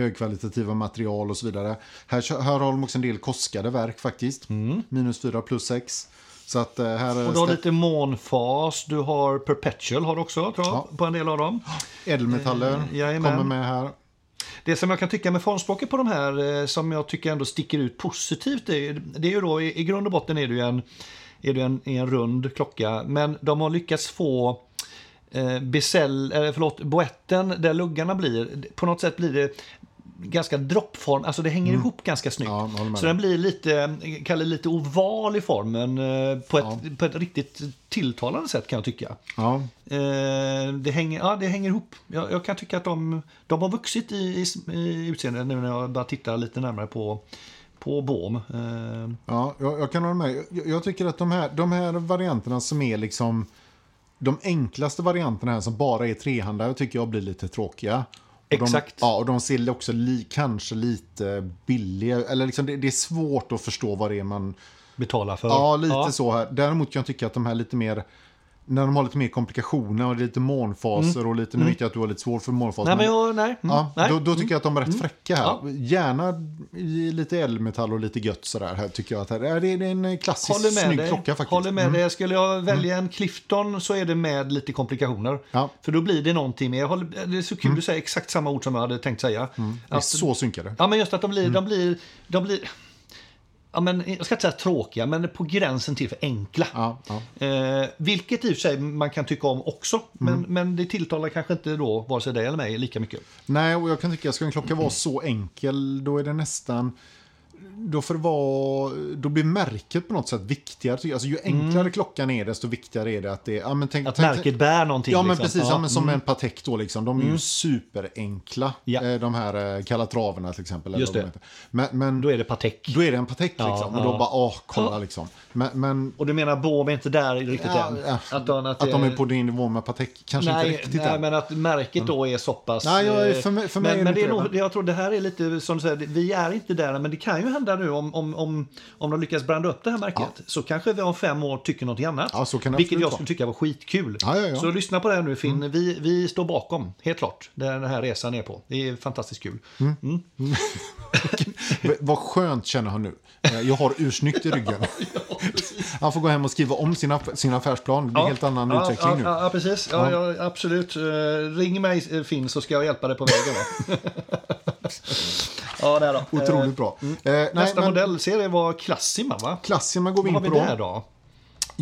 Högkvalitativa material och så vidare. Här, här har de också en del koskade verk faktiskt. Minus 4 plus 6. Så att eh, här... Och du har lite månfas, du har perpetual har du också tror jag, Ja. på en del av dem. Ädelmetaller Eh, kommer med här. Det som jag kan tycka med formspråket på de här eh, som jag tycker ändå sticker ut positivt det det är ju då i, i grund och botten är det ju en, är det en, en rund klocka men de har lyckats få eh, Becell, eller förlåt, boetten där luggarna blir, på något sätt blir det ganska droppform, alltså det hänger ihop ganska snyggt. Mm. Ja, så den blir lite, kallar lite oval i formen eh, på ett, på ett riktigt tilltalande sätt kan jag tycka. Ja, Eh, det, hänger, ja, det hänger ihop. Jag, jag kan tycka att de, de har vuxit i, i, i utseende nu när jag bara tittar lite närmare på, på Bohm. Eh, ja jag, jag kan hålla med. Jag, jag tycker att de här, de här varianterna som är liksom de enklaste varianterna här som bara är trehandare tycker jag blir lite tråkiga. Och de, Exakt. Ja, och de ser också li, kanske lite billiga, eller liksom det, det är svårt att förstå vad det är man... betalar för. Ja, lite så här. Däremot kan jag tycka att de här lite mer, när de har lite mer komplikationer och lite månfaser och lite, nu vet jag att du har lite svårt för månfaser. Nej, men jag, nej. Mm, Ja, nej. då, då tycker jag att de är rätt fräcka här. Ja. Gärna i lite edelmetall och lite gött sådär. Här tycker jag att det är, det är en klassisk Håller med snygg dig. klocka faktiskt. Håller med dig. Skulle jag välja en Clifton så är det med lite komplikationer. Ja. För då blir det någonting mer. Håller, det är så kul att säga exakt samma ord som jag hade tänkt säga. Det är Att- så synkade. Ja, men just att de blir, de blir, de blir ja, men, jag ska inte säga tråkiga, men på gränsen till för enkla. Ja, ja. Eh, vilket i och för sig man kan tycka om också, men, Mm. men det tilltalar kanske inte då vare sig dig eller mig lika mycket. Nej, och jag kan tycka att ska en klocka vara så enkel, då är det nästan... Då, det vara, då blir märket på något sätt viktigare. Alltså, ju enklare klockan är, desto viktigare är det att det... Ja, men tänk, Att tänk, märket bär någonting. Ja, men liksom. precis. Ja, men som mm. en Patek då, liksom. De är ju superenkla. Ja. Eh, De här eh, Calatraverna till exempel. Just det. Men, men Då är det Patek. Då är det en Patek Ja, liksom. Och då bara, åh, kolla liksom. Men, men Och du menar Bohm är inte där riktigt ja, än? Att, de, att, de är på din nivå med Patek, kanske Nej, inte riktigt nej än. men att märket då är så pass... Nej, jag är- eh, för mig- för mig men, är det men det är nog, jag tror det här är lite som du säger, vi är inte där men det kan ju hända nu om, om, om, om de lyckas branda upp det här märket. Så kanske vi om fem år tycker något annat. Ja, vilket jag vara. skulle tycka var skitkul. Ja, ja, ja. Så lyssna på det här nu Finn. Vi, vi står bakom, helt klart, den här resan är på. Det är fantastiskt kul. Mm. V- Vad skönt känner han nu. Eh, Jag har ursnyggt i ryggen. Han får gå hem och skriva om sin, aff- sin affärsplan. Det blir en helt annan ja, utveckling ja, nu. Ja, ja, precis. Ja, ja. absolut. Eh, ring mig eh, Finn så ska jag hjälpa dig på vägen. Ja, där då. Otroligt bra. Eh, nej, Eh, Nästa men modellserie var Classima, va? Klassikerna går vi Vad in har på vi då. där då?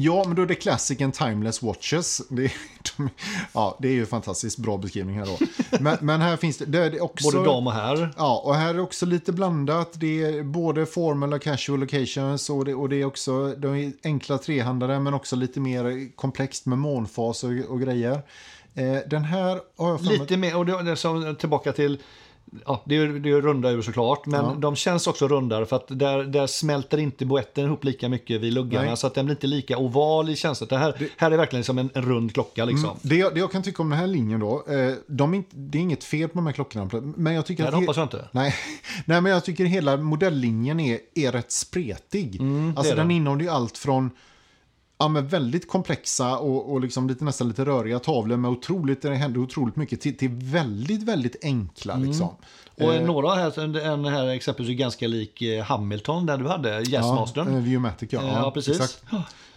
Ja, men då är det Classic Timeless Watches. Det är, de, ja, det är ju fantastiskt bra beskrivning här då. Men, men här finns det, det är också... Både dam och herr. Ja, och här är också lite blandat. Det är både formal och casual occasions och det, och det är också de är enkla trehandare men också lite mer komplext med månfas och, och grejer. Eh, den här har jag Lite mer, och det, det är som, tillbaka till Ja, det är, det är runda ur såklart, men Ja. de känns också rundare för att där, där smälter inte boetten ihop lika mycket vid luggarna Nej. så att den blir inte lika oval i känslan. Det här, här är verkligen som en, en rund klocka liksom. Det, jag- det jag kan tycka om den här linjen då, eh, de är inte, det är inget fel på de här klockorna, men jag tycker Nej, att... det hoppas jag inte. Nej, nej, men jag tycker hela modelllinjen är, är rätt spretig. alltså är den den. innehåller ju allt från ja, men väldigt komplexa och, och liksom lite, nästan lite röriga tavlor med otroligt, det händer otroligt mycket till, till väldigt, väldigt enkla liksom. Och Eh, några här, en, en här exempelvis är ganska lik eh, Hamilton, där du hade ja, Jazzmastern. eh, Viewmatic, ja. Eh, ja, ja, precis. exakt.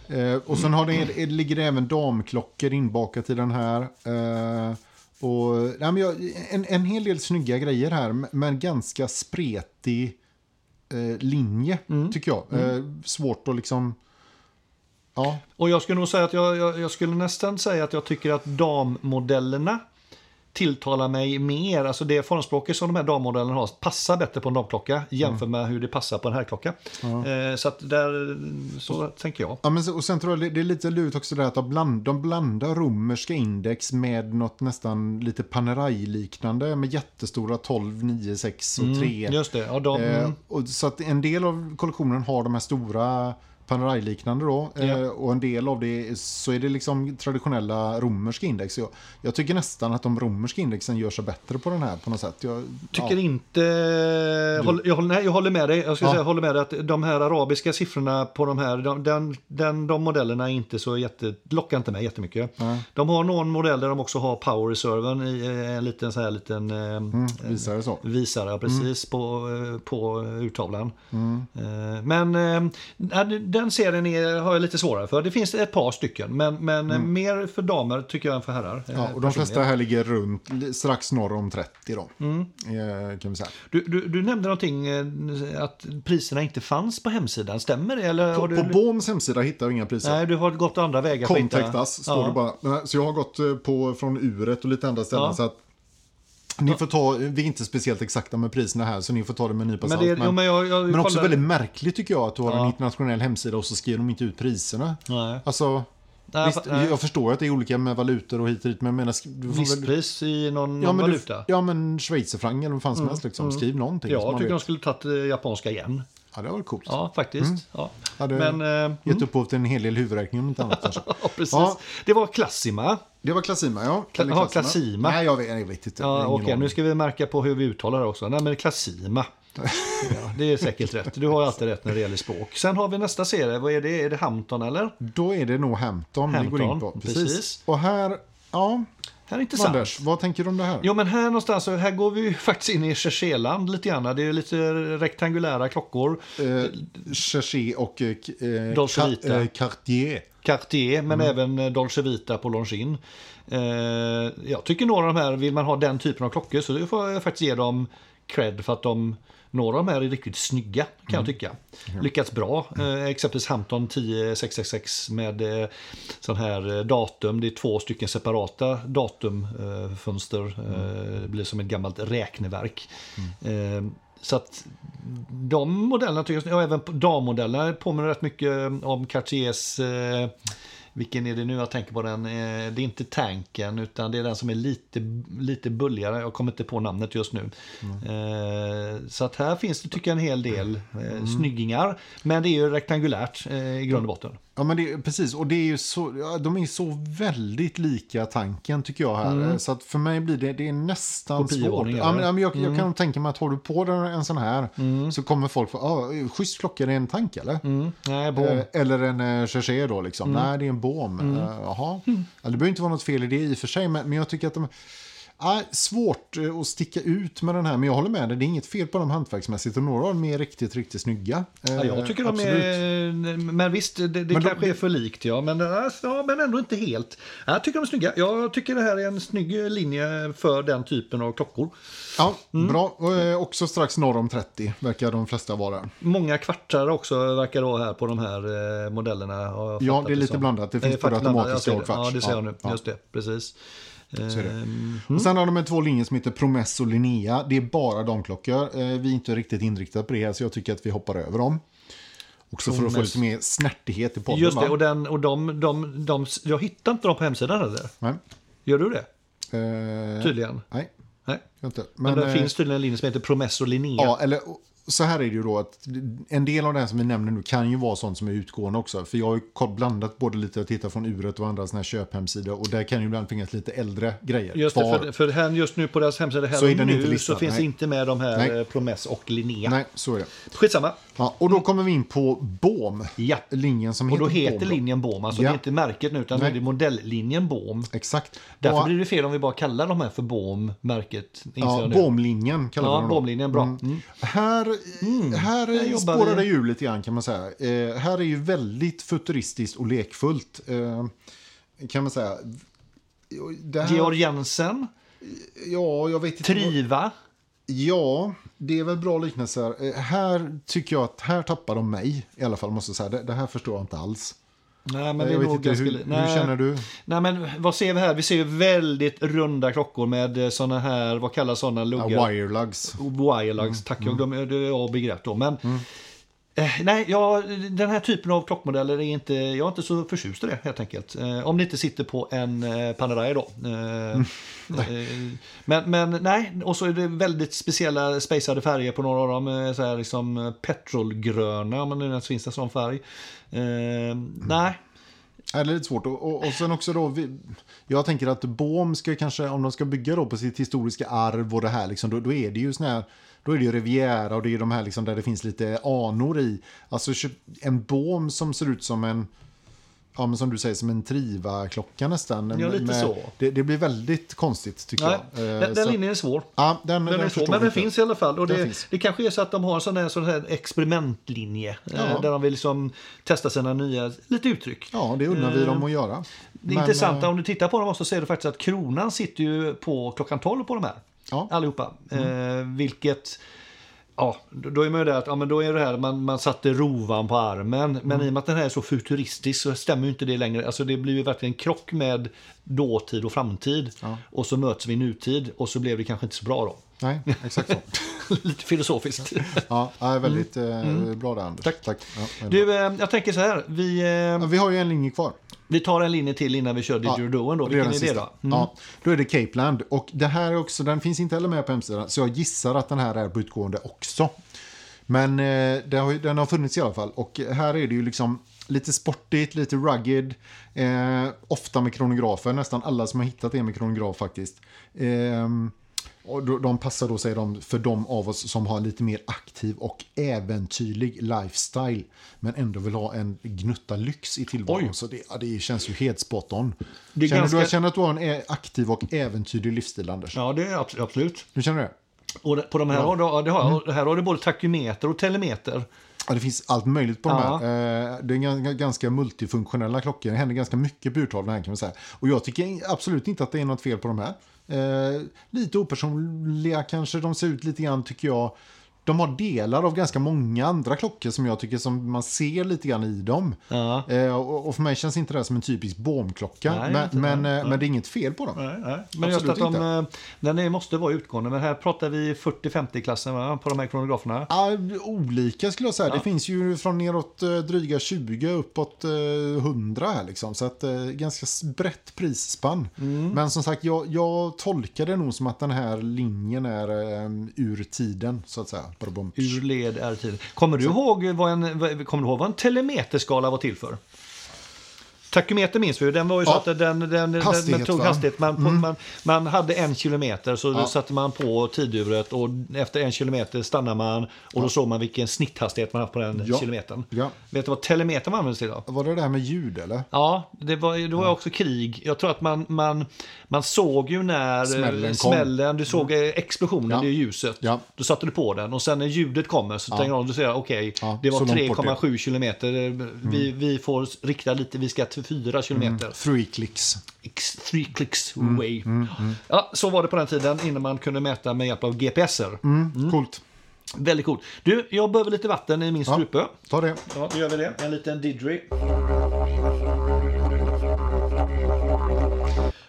Eh, och sen har det, ligger det även damklockor inbakat i den här. Eh, och, nej, men jag, en, en hel del snygga grejer här, men ganska spretig linje, Mm. tycker jag. Eh, svårt att liksom... Ja, Och jag skulle nog säga att jag, jag, jag skulle nästan säga att jag tycker att dammodellerna tilltalar mig mer. Alltså det formspråket som de här dammodellerna har passar bättre på en damklocka jämfört med hur det passar på en herrklocka. Eh, så att där, så tänker jag. Ja, men, så- och sen tror jag det- det är lite lurigt också det här att de, bland, de blandar romerska index med något nästan lite Panerai-liknande med jättestora 12, 9, 6 och 3. Just det, ja, de, Eh, och så att en del av kollektionen har de här stora Panerai-liknande då. Eh, Ja. och en del av det så är det liksom traditionella romerska index. Jag, jag tycker nästan att de romerska indexen gör sig bättre på den här på något sätt. Jag, Tycker ja. inte... Håll, jag, håller, nej, jag håller med dig. Jag, ska Ja. säga, jag håller med dig att de här arabiska siffrorna på de här, de, den, den, de modellerna är inte så jätte, lockar inte mig jättemycket. Nej. De har någon modell där de också har power reserven i eh, en liten så här liten eh, Mm, visar det så. visare ja, precis på, eh, på urtavlan. Mm. Eh, Men eh, den serien är, har jag lite svårare för. Det finns ett par stycken, men, men eh, mer för damer tycker jag än för herrar. Mm. Ja, och de flesta här ligger runt, strax norr om 30 då. Mm. Eh, kan vi säga. Du, du, du nämnde någonting eh, att priserna inte fanns på hemsidan, stämmer det? Eller På, du... på Boms hemsida hittar vi inga priser. Nej, du har gått andra vägar för att hitta- Contact us, står Ja. det bara. Så jag har gått eh, på från uret och lite andra ställen. Ja. Så att ni får ta, vi är inte speciellt exakta med priserna här, så ni får ta det med en nypa Men, salt. Men, jo, men, jag, jag, men också väldigt märkligt tycker jag att du har en Ja. internationell hemsida och så skriver de inte ut priserna. Nej. Alltså, Nej, visst, nej. jag förstår att det är olika med valutor och hit och dit, men jag menar... får väl, Listpris i någon, ja, men du, valuta? ja, men schweizerfranc eller vad fan som helst. Liksom. Skriv någonting. så jag tycker de skulle tagit eh, japanska igen. Ja, det var coolt. Ja, faktiskt. Ja. Hade Men, eh, gett upphov till en hel del huvudräkning om inte annat kanske. ja, precis. Ja. Det var Klassima. Det var Klassima, ja. Kla- ja, Klassima. Nej, jag vet, jag vet inte. Ja, Okej, aning. nu ska vi märka på hur vi uttalar det också. Nej, men Klassima. Ja, det är säkert rätt. Du har alltid rätt när det gäller språk. Sen har vi nästa serie. Vad är det? Är det Hampton eller? Då är det nog Hampton, vi går in Hampton, på. Precis. precis. Och här, ja, Här är intressant. Anders, vad tänker du om det här? Jo, men här någonstans, här går vi ju faktiskt in i Cherchéland lite grann. Det är lite rektangulära klockor. Eh, Cherché och eh, eh, Dolce Vita. eh, Cartier. Cartier, men Mm. även eh, Dolce Vita på Longines. Eh, jag tycker några av de här, vill man ha den typen av klockor så får jag faktiskt ge dem cred för att de Några av de här är riktigt snygga kan jag tycka. Lyckats bra. Eh, exempelvis Hampton 10666 med eh, sån här eh, datum. Det är två stycken separata datumfönster. Eh, det blir som ett gammalt räkneverk. Eh, så att de modellerna tycker jag, och även dammodellerna påminner rätt mycket om Cartiers eh, vilken är det nu jag tänker på den? Eh, Det är inte tanken utan det är den som är lite, lite bulligare. Jag kommer inte på namnet just nu. Eh, Så att här finns det tycker jag en hel del eh, snyggingar. Men det är ju rektangulärt i grund och botten. Ja, men det, precis. Och det är ju så, de är så väldigt lika tanken tycker jag här. Så att för mig blir det, det är nästan svårt. Ja, men, eller? ja, men jag, jag kan tänka mig att har du på dig en sån här så kommer folk få, ah, schysst klocka, är det en tank eller? Mm. Nej, bom. Eh, Eller en eh, Cherché då liksom. Nej, det är en bom. Mm. Eh, jaha. Ja, det behöver inte vara något fel i det i och för sig, men, men jag tycker att de... Ja, svårt eh, att sticka ut med den här, men jag håller med dig. Det är inget fel på dem hantverksmässigt och några av dem är riktigt, riktigt snygga. Eh, Ja, jag tycker de absolut. är... Men visst, det, det Men de- kanske är för likt, ja. Men, ja, men ändå inte helt. Jag tycker de är snygga. Jag tycker det här är en snygg linje för den typen av klockor. Ja, Mm. bra. Och, eh, också strax norr om 30 verkar de flesta vara. Många kvartar också verkar det vara här på de här eh, modellerna. Ja, det är lite som. blandat. Det finns Eh, både automatiska och det. kvarts. Ja, det ser Ja, jag nu. ja. Just det, precis. Så är det. Ehm, Och sen har de en två linjer som heter Promess och Linnea. Det är bara damklockor. Eh, Vi är inte riktigt inriktade på det här, så jag tycker att vi hoppar över dem. Också för att få Promess. lite mer snärtighet i podden. Just det, och, den, och de, de, de, jag hittar inte dem på hemsidan heller. Nej. Gör du det? Eh, Tydligen. Nej, Nej. Men, Men, det eh, finns tydligen en linje som heter Promesso Linnea. Ja, eller så här är det ju då att en del av det här som vi nämner nu kan ju vara sånt som är utgående också. För jag har ju blandat både lite och tittat från uret och andra såna här köphemsidor och där kan ju ibland finnas lite äldre grejer Just det, för, för här just nu på deras hemsida här Så och nu listad, så finns nej. inte med de här Nej. eh, Promess och Linnea. Nej, så är det. Skitsamma. Ja, och då kommer vi in på BOM. Ja. Linjen som Och då heter, heter BOM. linjen Bohm, alltså Ja. det är inte märket nu utan Nej. det är modellinjen Bohm. Exakt. Därför och, blir det fel om vi bara kallar de här för Bohm, märket. ja. BOM-linjen kallar vi Ja, den då. BOM-linjen, bra. Mm. Här, här Där jobbar spårar vi. det ju lite grann kan man säga. Eh, här är ju väldigt futuristiskt och lekfullt. Eh, kan man säga. Här, Georg Jensen, Ja, jag vet inte. Triva. Ja, det är väl bra liknelser. Eh, här tycker jag att här tappar de mig i alla fall. Måste jag säga. Det, det här förstår jag inte alls. Nej, men Jag det är nog ganska hur, li- hur Nej. känner du? Nej, men vad ser vi här? Vi ser ju väldigt runda klockor med såna här, vad kallas sådana Ja, luggar? wirelugs. Wirelugs, tack. Jag glömmer, det är A begrepp då. Men, eh, nej, ja, den här typen av klockmodeller är inte, jag är inte så förtjust i det helt enkelt. Eh, om det inte sitter på en eh, Panerai då. Eh, eh, men, men nej, och så är det väldigt speciella spacade färger på några av dem. eh, Så här liksom eh, petrolgröna, om det ens finns en sån färg. Eh, nej, det är lite svårt. Och, och, sen också då, jag tänker att Bohm ska kanske, om de ska bygga då på sitt historiska arv och det här, liksom, då, då är det ju sån här, då är det ju Riviera och det är de här liksom där det finns lite anor i. Alltså en Bohm som ser ut som en, ja men som du säger, som en Triva-klocka nästan. Ja, lite så. Det, det blir väldigt konstigt tycker nej. jag. Eh, Den, den linjen är svår. Ja, den, Den är svår, men den finns i alla fall. Och Den det, det kanske är så att de har en sån här, sån här experimentlinje. eh, Ja. Där de vill liksom testa sina nya lite uttryck. Ja, det unnar vi Eh, dem att göra. Det Men, intressanta eh, om du tittar på dem så är det faktiskt att kronan sitter ju på klockan 12 på de här. Ja. Allihopa. Eh, vilket, ja, då är man ju där att, ja men då är det här, man, man satte rovan på armen. Men Mm. i och med att den här är så futuristisk så stämmer ju inte det längre. Alltså det blir ju verkligen en krock med dåtid och framtid. Ja. Och så möts vi i nutid och så blev det kanske inte så bra då. Nej, exakt så. Lite filosofiskt. Ja, ja, väldigt eh, bra där Anders. Tack. Tack. Ja. Du, eh, jag tänker så här. Vi, eh, vi har ju en linje kvar. Vi tar en linje till innan vi kör Didgeridooen då. det är Vilken den är det då? Mm. Ja, då är det Capeland. Och det här är också, den finns inte heller med på hemsidan. Så jag gissar att den här är på utgående också. Men eh, det har, den har funnits i alla fall. Och här är det ju liksom lite sportigt, lite rugged. Eh, ofta med kronografer. Nästan alla som har hittat är med kronograf faktiskt. Ehm, och de passar då, säger de, för de av oss som har lite mer aktiv och äventyrlig lifestyle. Men ändå vill ha en gnutta lyx i tillvaron. Oj. Så det, ja, det känns ju helt spot on. Det känner, ganska- du, känner att du har en aktiv och äventyrlig livsstil, Anders? Ja, det är abs- absolut. Du känner det? Och på de här, har, ja, det har, jag. här har du både takymeter och telemeter. Ja, det finns allt möjligt på de Ja. här. Eh, Det är gan- ganska multifunktionella klockor. Det händer ganska mycket på urtavlan här kan man säga. Och jag tycker absolut inte att det är något fel på de här. Eh, lite opersonliga kanske de ser ut lite grann tycker jag. De har delar av ganska många andra klockor som jag tycker som man ser lite grann i dem. Ja. Eh, och, och för mig känns inte det här som en typisk bomklocka. Nej, men, men, eh, men det är inget fel på dem. Nej, nej. Men just Absolut att de, eh, den är, måste vara utgående. Men här pratar vi 40-50-klassen va, på de här kronograferna. Ja, olika skulle jag säga. Det finns ju från neråt eh, dryga 20 uppåt eh, 100 här liksom. Så att ganska brett prisspann. Mm. Men som sagt, jag, jag tolkar det nog som att den här linjen är eh, ur tiden så att säga. Ur led är tiden. Kommer du, ihåg vad en, kommer du ihåg vad en telemeterskala var till för? Takymeter minns vi den var ju så Ja. att den, den, Hastighet, den tog va? Mm. hastighet. Man, på, man, man hade en kilometer så Ja. satte man på tiduret och efter en kilometer stannade man och då såg man vilken snitthastighet man haft på den Ja. kilometern. Ja. Vet du vad telemetern används till då? Var det det här med ljud eller? Ja, det var, det var också krig. Jag tror att man, man, man såg ju när Smällen eh, kom. smällen, du såg eh, explosionen, Ja. det är ljuset. Ja. Då satte du på den och sen när ljudet kommer så tänker du, du säger okej, Ja, det var så långt bort Mm. 3,7 kilometer. eh, Vi, vi får rikta lite, vi ska till 4 kilometer. Three clicks. X- Three clicks Mm. away. Ja, så var det på den tiden innan man kunde mäta med hjälp av GPSer. Mm. Coolt. Väldigt coolt. Du, jag behöver lite vatten i min Ja. strupe. Ta det. Ja, då gör vi det. En liten didgery.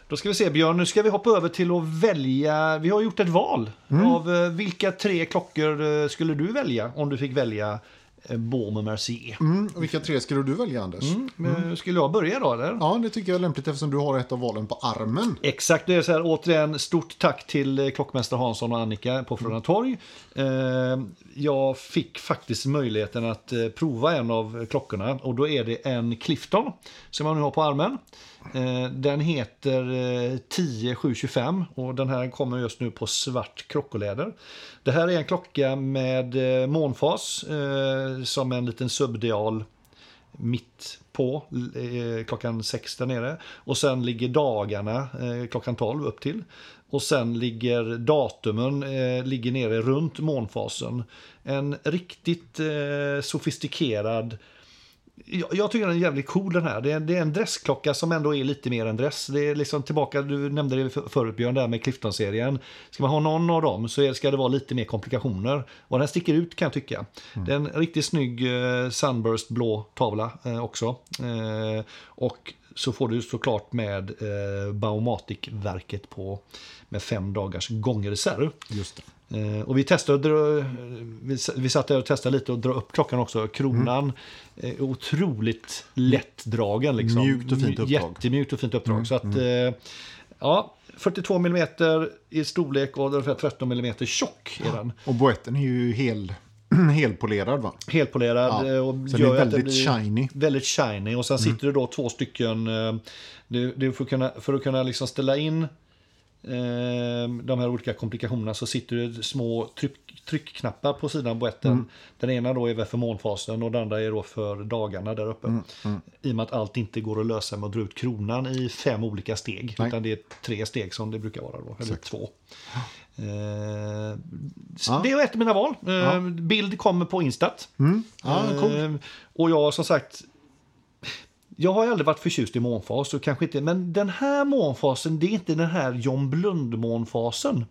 Då ska vi se Björn, nu ska vi hoppa över till att välja. Vi har gjort ett val av eh, vilka tre klockor eh, skulle du välja om du fick välja Baume och Mercier. Mm. Vilka tre skulle du välja Anders? Mm. Skulle jag börja då eller? Ja, det tycker jag är lämpligt eftersom du har ett av valen på armen. Exakt, det är så här återigen stort tack till eh, klockmästare Hansson och Annika på Frölunda Torg. Eh, Jag fick faktiskt möjligheten att eh, prova en av klockorna och då är det en Clifton som jag nu har på armen. Eh, Den heter eh, 10725 och den här kommer just nu på svart krockoläder. Det här är en klocka med eh, månfas eh, som en liten subdial mitt på eh, klockan 6 där nere. Och sen ligger dagarna klockan 12 upp till. Och sen ligger datumen eh, ligger nere runt månfasen. En riktigt eh, sofistikerad jag, jag tycker den är jävligt cool den här. Det är, det är en dressklocka som ändå är lite mer än dress. Det är liksom tillbaka, du nämnde det för- förut Björn, där med Clifton-serien. Ska man ha någon av dem så är- ska det vara lite mer komplikationer. Och den sticker ut kan jag tycka. Det är en riktigt snygg eh, Sunburst blå tavla eh, också. Eh, och så får du såklart med eh, Baumatic-verket på med fem dagars gångreserv. Just det. Eh, och vi testade, vi, satt där och testade lite och dra upp klockan också. Kronan är otroligt lättdragen. Liksom. Mjukt och fint uppdrag. Jättemjukt och fint uppdrag. Så att, eh, ja, 42 mm i storlek och ungefär 13 mm tjock är den. Och boetten är ju hel, helpolerad va? Helpolerad. Ja, eh, och så är gör det väldigt blir shiny. Mm. Väldigt shiny. Och sen sitter det då två stycken, det, det är för, att kunna, för att kunna liksom ställa in de här olika komplikationerna så sitter det små tryck, tryckknappar på sidan boetten. Mm. Den ena då är väl för månfasen och den andra är då för dagarna där uppe. Mm, I och med att allt inte går att lösa med att dra ut kronan i fem olika steg. Nej. Utan det är tre steg som det brukar vara då, eller Exakt. två. Eh, Ja. Det är ett av mina val. Eh, Bild kommer på Instat. Mm. Ja, cool. Eh, och jag som sagt, jag har aldrig varit förtjust i månfas, och kanske inte, men den här månfasen, det är inte den här John Blund-månfasen.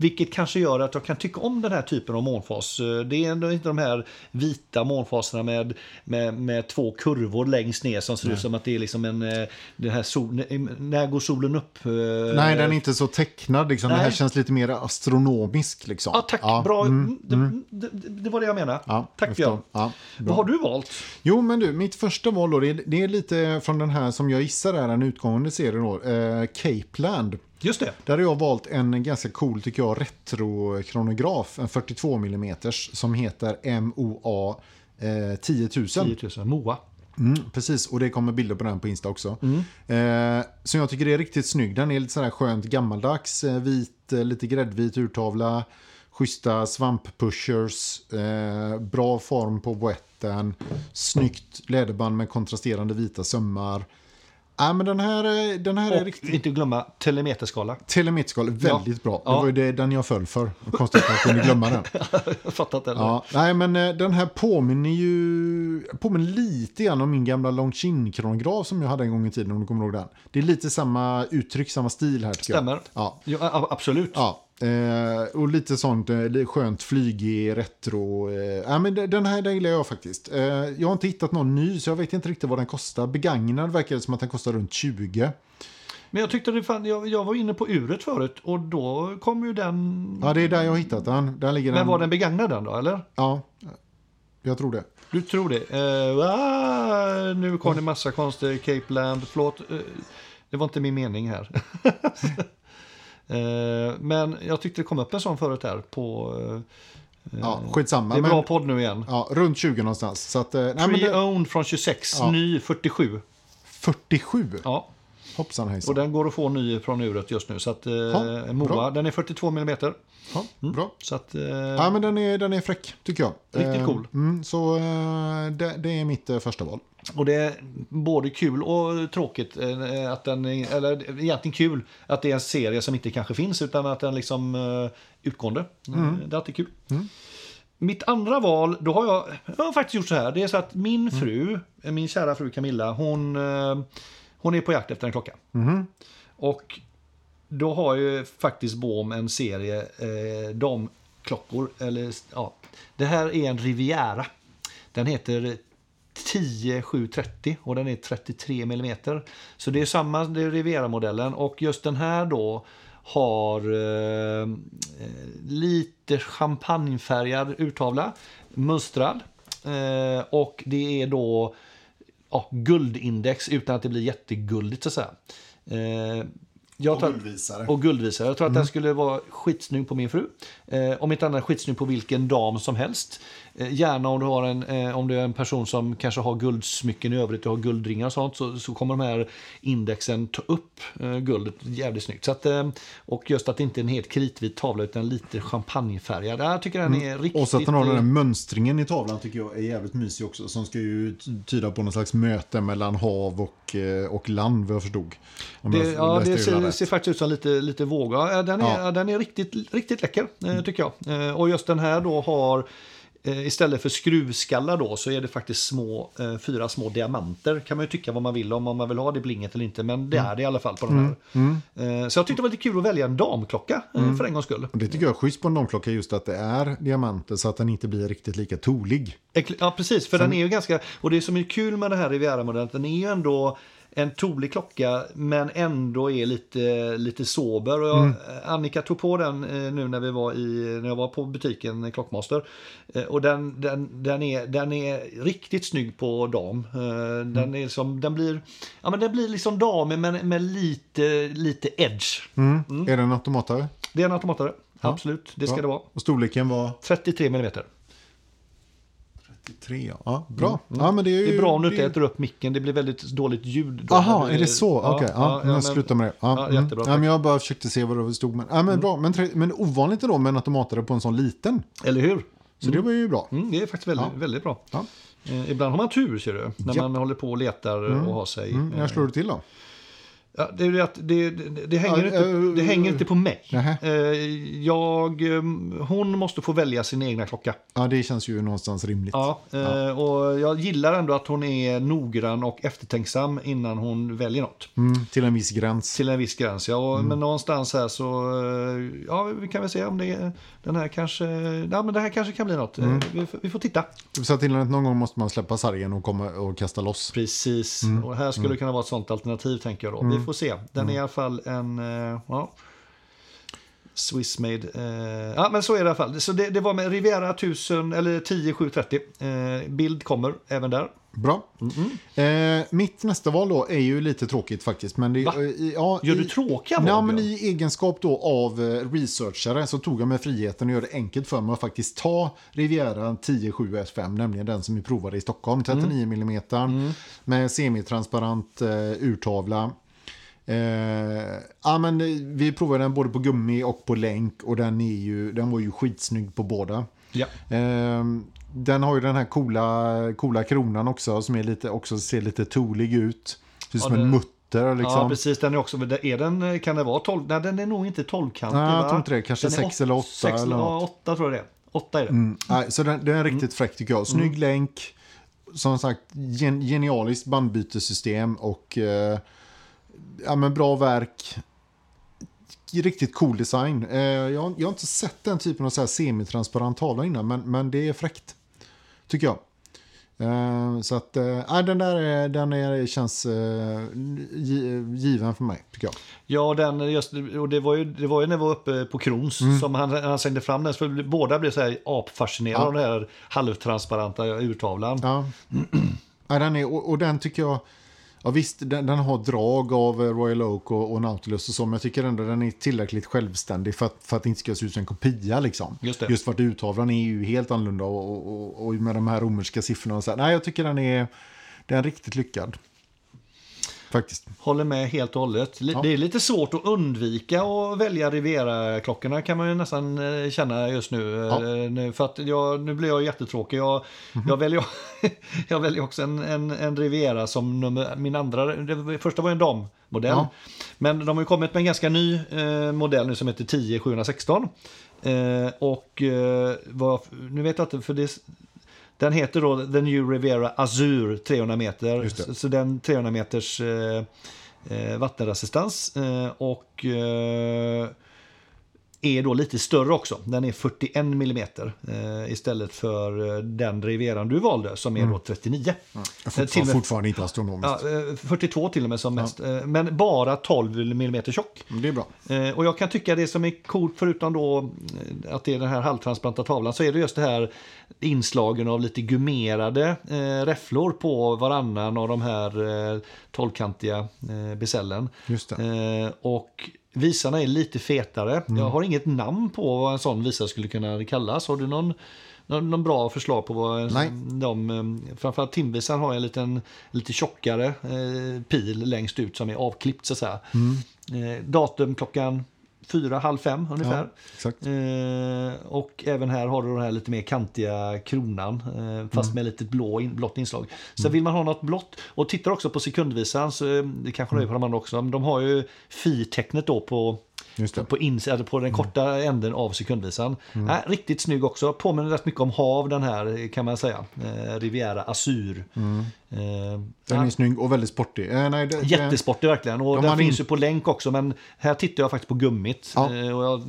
Vilket kanske gör att jag kan tycka om den här typen av månfas. Eh, Det är ändå inte de här vita månfaserna med, med, med två kurvor längst ner som ser ut som att det är liksom en... eh, Den här sol, när går solen upp? eh, Nej, den är inte så tecknad. Liksom. Det här känns lite mer astronomisk. Liksom. Ja, tack. Bra. Mm, Det, det, det var det jag menade. Ja, tack. Björn. Ja. Vad har du valt? Jo, men du, mitt första val då, det är, det är lite från den här som jag gissar är en utgående serie då, eh, Capeland. Just det. Där har jag valt en ganska cool, tycker jag, retrokronograf, en 42 mm som heter MOA eh, 10 000. 10 000. Moa. Mm, precis, och det kommer bilder på den på Insta också. Eh, så jag tycker det är riktigt snygg. Den är lite sådär skönt gammaldags, eh, vit, eh, lite gräddvit urtavla, schyssta svamppushers, eh, bra form på boetten, snyggt läderband med kontrasterande vita sömmar. Ja, men den här, är- den här är Och riktigt... inte glömma telemeterskala. Telemeterskal, väldigt bra. Det Ja. var ju det, den jag föll för. Konstigt att jag kunde glömma den. Jag fattat det. Ja, nej, men eh, den här påminner ju påminner lite grann om min gamla Longines-kronograf som jag hade en gång i tiden om du kommer ihåg den. Det är lite samma uttryck, samma stil här Stämmer. jag. Ja. Ja, absolut. Ja, eh, och lite sånt eh, skönt flygig retro. Eh, ja, men de- den här den gillar jag faktiskt. Eh, jag har inte hittat någon ny så jag vet inte riktigt vad den kostar. Begagnad verkar det som att den kostar runt 20. Men jag tyckte det fan, jag, jag var inne på uret förut och då kom ju den... Ja, det är där jag har hittat den. Där ligger Men den. var den begagnad den då, eller? Ja, jag tror det. Du tror det? Eh, ah, nu kom det massa konstiga Cape Land. Förlåt, eh, det var inte min mening här. eh, men jag tyckte det kom upp en sån förut här på... Eh, Ja, skitsamma. det är bra men, podd nu igen. ja, runt 20 någonstans. Så att, eh, nej, men det, Pre-owned från 26, Ja. ny 47. 47. Ja, Hoppsan och den går att få ny från uret just nu. Så att eh, Ja, Moa, bra. den är 42 mm. Ja, bra. Så att... Eh, Ja, men den är, den är fräck, tycker jag. Riktigt Eh, cool. Mm, så eh, det, det är mitt eh, första val. Och det är både kul och tråkigt eh, att den, eller egentligen kul att det är en serie som inte kanske finns utan att den liksom eh, utgående. Eh, Det är alltid kul. Mitt andra val, då har jag, jag har faktiskt gjort så här. Det är så att min fru, eh, min kära fru Camilla, hon, eh, hon är på jakt efter en klocka. Och då har ju faktiskt Bohm en serie eh, damklockor. Eller, ja, det här är en Riviera. Den heter 10730 och den är 33 mm. Så det är samma, det är Riviera-modellen. Och just den här då har eh, eh, lite champagnefärgad urtavla, mönstrad. Eh, och det är då ja, guldindex utan att det blir jätteguldigt så att säga. Eh, jag Och tar- guldvisare. Och guldvisare. Jag tror att den skulle vara skitsnygg på min fru. Eh, om inte annat skitsnygg på vilken dam som helst. Eh, gärna om du, har en, eh, om du är en person som kanske har guldsmycken i övrigt, du har guldringar och sånt, så, så kommer de här indexen ta upp eh, guldet jävligt snyggt. Så att, och just att det inte är en helt kritvit tavla utan lite champagnefärgad. Jag tycker den är riktigt... Och så att den har den här mönstringen i tavlan tycker jag är jävligt mysig också. Som ska ju tyda på någon slags möte mellan hav och, och land vad jag förstod. Om Det, jag ja, det ser, ser faktiskt ut som lite, lite våga. Den är, Ja. Mm. den är riktigt, riktigt läcker, eh, tycker jag. Och just den här då har istället för skruvskallar då så är det faktiskt små, eh, fyra små diamanter. Kan man ju tycka vad man vill om, om man vill ha det blinget eller inte. Men det är det i alla fall på den här. Eh, så jag tyckte det var lite kul att välja en damklocka eh, för en gångs skull. Det tycker jag är schysst på en damklocka just att det är diamanter så att den inte blir riktigt lika tolig. Ja, precis. För den är ju ganska... Och det som är kul med den här Riviera-modellen, den är ju ändå en tolig klocka men ändå är lite, lite sober. Och jag, Annika tog på den eh, nu när, vi var i, när jag var på butiken eh, Klockmaster. Eh, och den, den, den, är, den är riktigt snygg på dam. Eh, Den, är liksom, den, blir, ja, men den blir liksom damig men med lite, lite edge. Är den automatare? Det är en automatare. Absolut, det ska Bra. det vara. Och storleken var 33 mm. 33, ja. ja bra. Ja, men det, är ju, Det är bra om du inte det- äter upp micken, det blir väldigt dåligt ljud. då. Aha, Det- är det så? Ja, Okej, ja, ja, jag slutar med det. Ja, ja, mm. jättebra, ja, men jag bara försökte se vad det stod. Men, ja, men bra. Men, men ovanligt då med en automatare på en sån liten. Eller hur? Så det var ju bra. Mm, det är faktiskt väldigt, Ja. väldigt bra. Ja. Eh, ibland har man tur, ser du. När Ja. man håller på och letar och har sig. Mm, eh, när slår du till då? Ja, det, är att det, det, det, hänger Ja, inte, det hänger inte på mig. nähä. Eh, jag, eh, hon måste få välja sin egna klocka. Ja, det känns ju någonstans rimligt. Ja, eh, Och jag gillar ändå att hon är noggrann och eftertänksam innan hon väljer något. Mm, till en viss gräns. Till en viss gräns, ja. Mm. Och, Men någonstans här så, ja, vi kan väl se om det, den här kanske, ja men det här kanske kan bli något. Mm. Vi, får- vi får titta. Så till att någon gång måste man släppa sargen och, komma och kasta loss. Precis, Mm. och här skulle det kunna vara ett sånt alternativ tänker jag då. Får se. Den Mm. är i alla fall en, eh, ja. Swissmade. Eh, ja men så är det i alla fall. Så det, det var med Riviera 1000 eller 10730. Eh, bild kommer även där. Bra. Eh, mitt nästa val då är ju lite tråkigt faktiskt. Men det, Va? eh, ja, Gör du tråkiga val, Ja, men i egenskap då av researchare så tog jag mig friheten att göra det enkelt för mig att faktiskt ta Riviera 107S5, nämligen den som vi provade i Stockholm, 39 mm med semitransparent eh, urtavla. Eh, ja, men eh, vi provade den både på gummi och på länk och den, är ju, den var ju skitsnygg på båda. Ja. Ehm, den har ju den här coola, coola kronan också som är lite, också ser lite tolig ut. Ser ut som Ja, en det- mutter liksom. Ja precis, den är också, är den, kan det vara 12? Nej den är nog inte 12-kantig Nej, jag tror inte det. Kanske Den är sex åt- eller åtta sex eller ja, något. åtta tror jag det är. Åtta är det. Mm. Nej, så den, den är riktigt fräck tycker jag. Snygg länk, som sagt gen, genialiskt bandbytessystem och eh, ja, men bra verk. Riktigt cool design. Eh, jag, jag har inte sett den typen av så här semitransparent tavla innan, men, men det är fräckt. Tycker jag. Eh, så att, eh, den där är, den är, känns eh, gi- given för mig, tycker jag. Ja, den, just, och det, var ju, det var ju när vi var uppe på Krons Mm. som han, han slängde fram den. För båda blev så här apfascinerade Ja. av den här halvtransparenta urtavlan. Ja. ja den är, och, och den tycker jag... Ja visst, den, den har drag av eh, Royal Oak och, och Nautilus och så, men jag tycker ändå den är tillräckligt självständig för att, för att det inte ska se ut som en kopia. Liksom. Just det. Just för att urtavlan är ju helt annorlunda och, och, och, och med de här romerska siffrorna. Och så här. Nej, jag tycker den är, den är riktigt lyckad. Faktiskt. Håller med helt och hållet. Ja. Det är lite svårt att undvika att välja Riviera-klockorna kan man ju nästan eh, känna just nu. Ja. Eh, för att jag, nu blir jag jättetråkig. Jag, jag, väljer, jag väljer också en, en, en Riviera som nummer, min andra. Det första var en dammodell. Ja. Men de har ju kommit med en ganska ny eh, modell nu som heter 10716. Eh, och eh, vad, nu vet jag inte, för det, den heter då The New Riviera Azur 300 meter. Så, så den 300 meters eh, eh, vattenresistans. Eh, och eh, är då lite större också. Den är 41 mm eh, istället för eh, den Rivieran du valde som är då 39. Jag Eh, får, till med- fortfarande inte astronomiskt. Ja, eh, 42 till och med som mest. Eh, Men bara 12 mm tjock. Det är bra. Eh, Och jag kan tycka det som är coolt förutom då eh, att det är den här halvtransparenta tavlan så är det just det här inslagen av lite gummerade eh, räfflor på varannan av de här eh, tolvkantiga eh, besällen. Just det. Eh, och visarna är lite fetare. Jag har inget namn på vad en sån visa skulle kunna kallas. Har du någon, någon, någon bra förslag på vad Nej. de, eh, framförallt timvisan har en liten lite tjockare eh, pil längst ut som är avklippt så att säga. Eh, datum klockan fyra, halv fem ungefär. Ja. Eh, och även här har du den här lite mer kantiga kronan eh, fast med lite blå in, blått inslag. Så vill man ha något blått och tittar också på sekundvisan så eh, det kanske det är på de andra också. Men de har ju fi-tecknet då på. På, ins- på den korta änden av sekundvisan. Mm. Äh, riktigt snygg också. Påminner rätt mycket om hav den här kan man säga. Eh, Riviera Azur. Eh, Mm. Den ja, är snygg och väldigt sportig. Eh, nej, det, Jättesportig verkligen. Och De den finns in- ju på länk också. Men här tittar jag faktiskt på gummit. Ja. Eh, och jag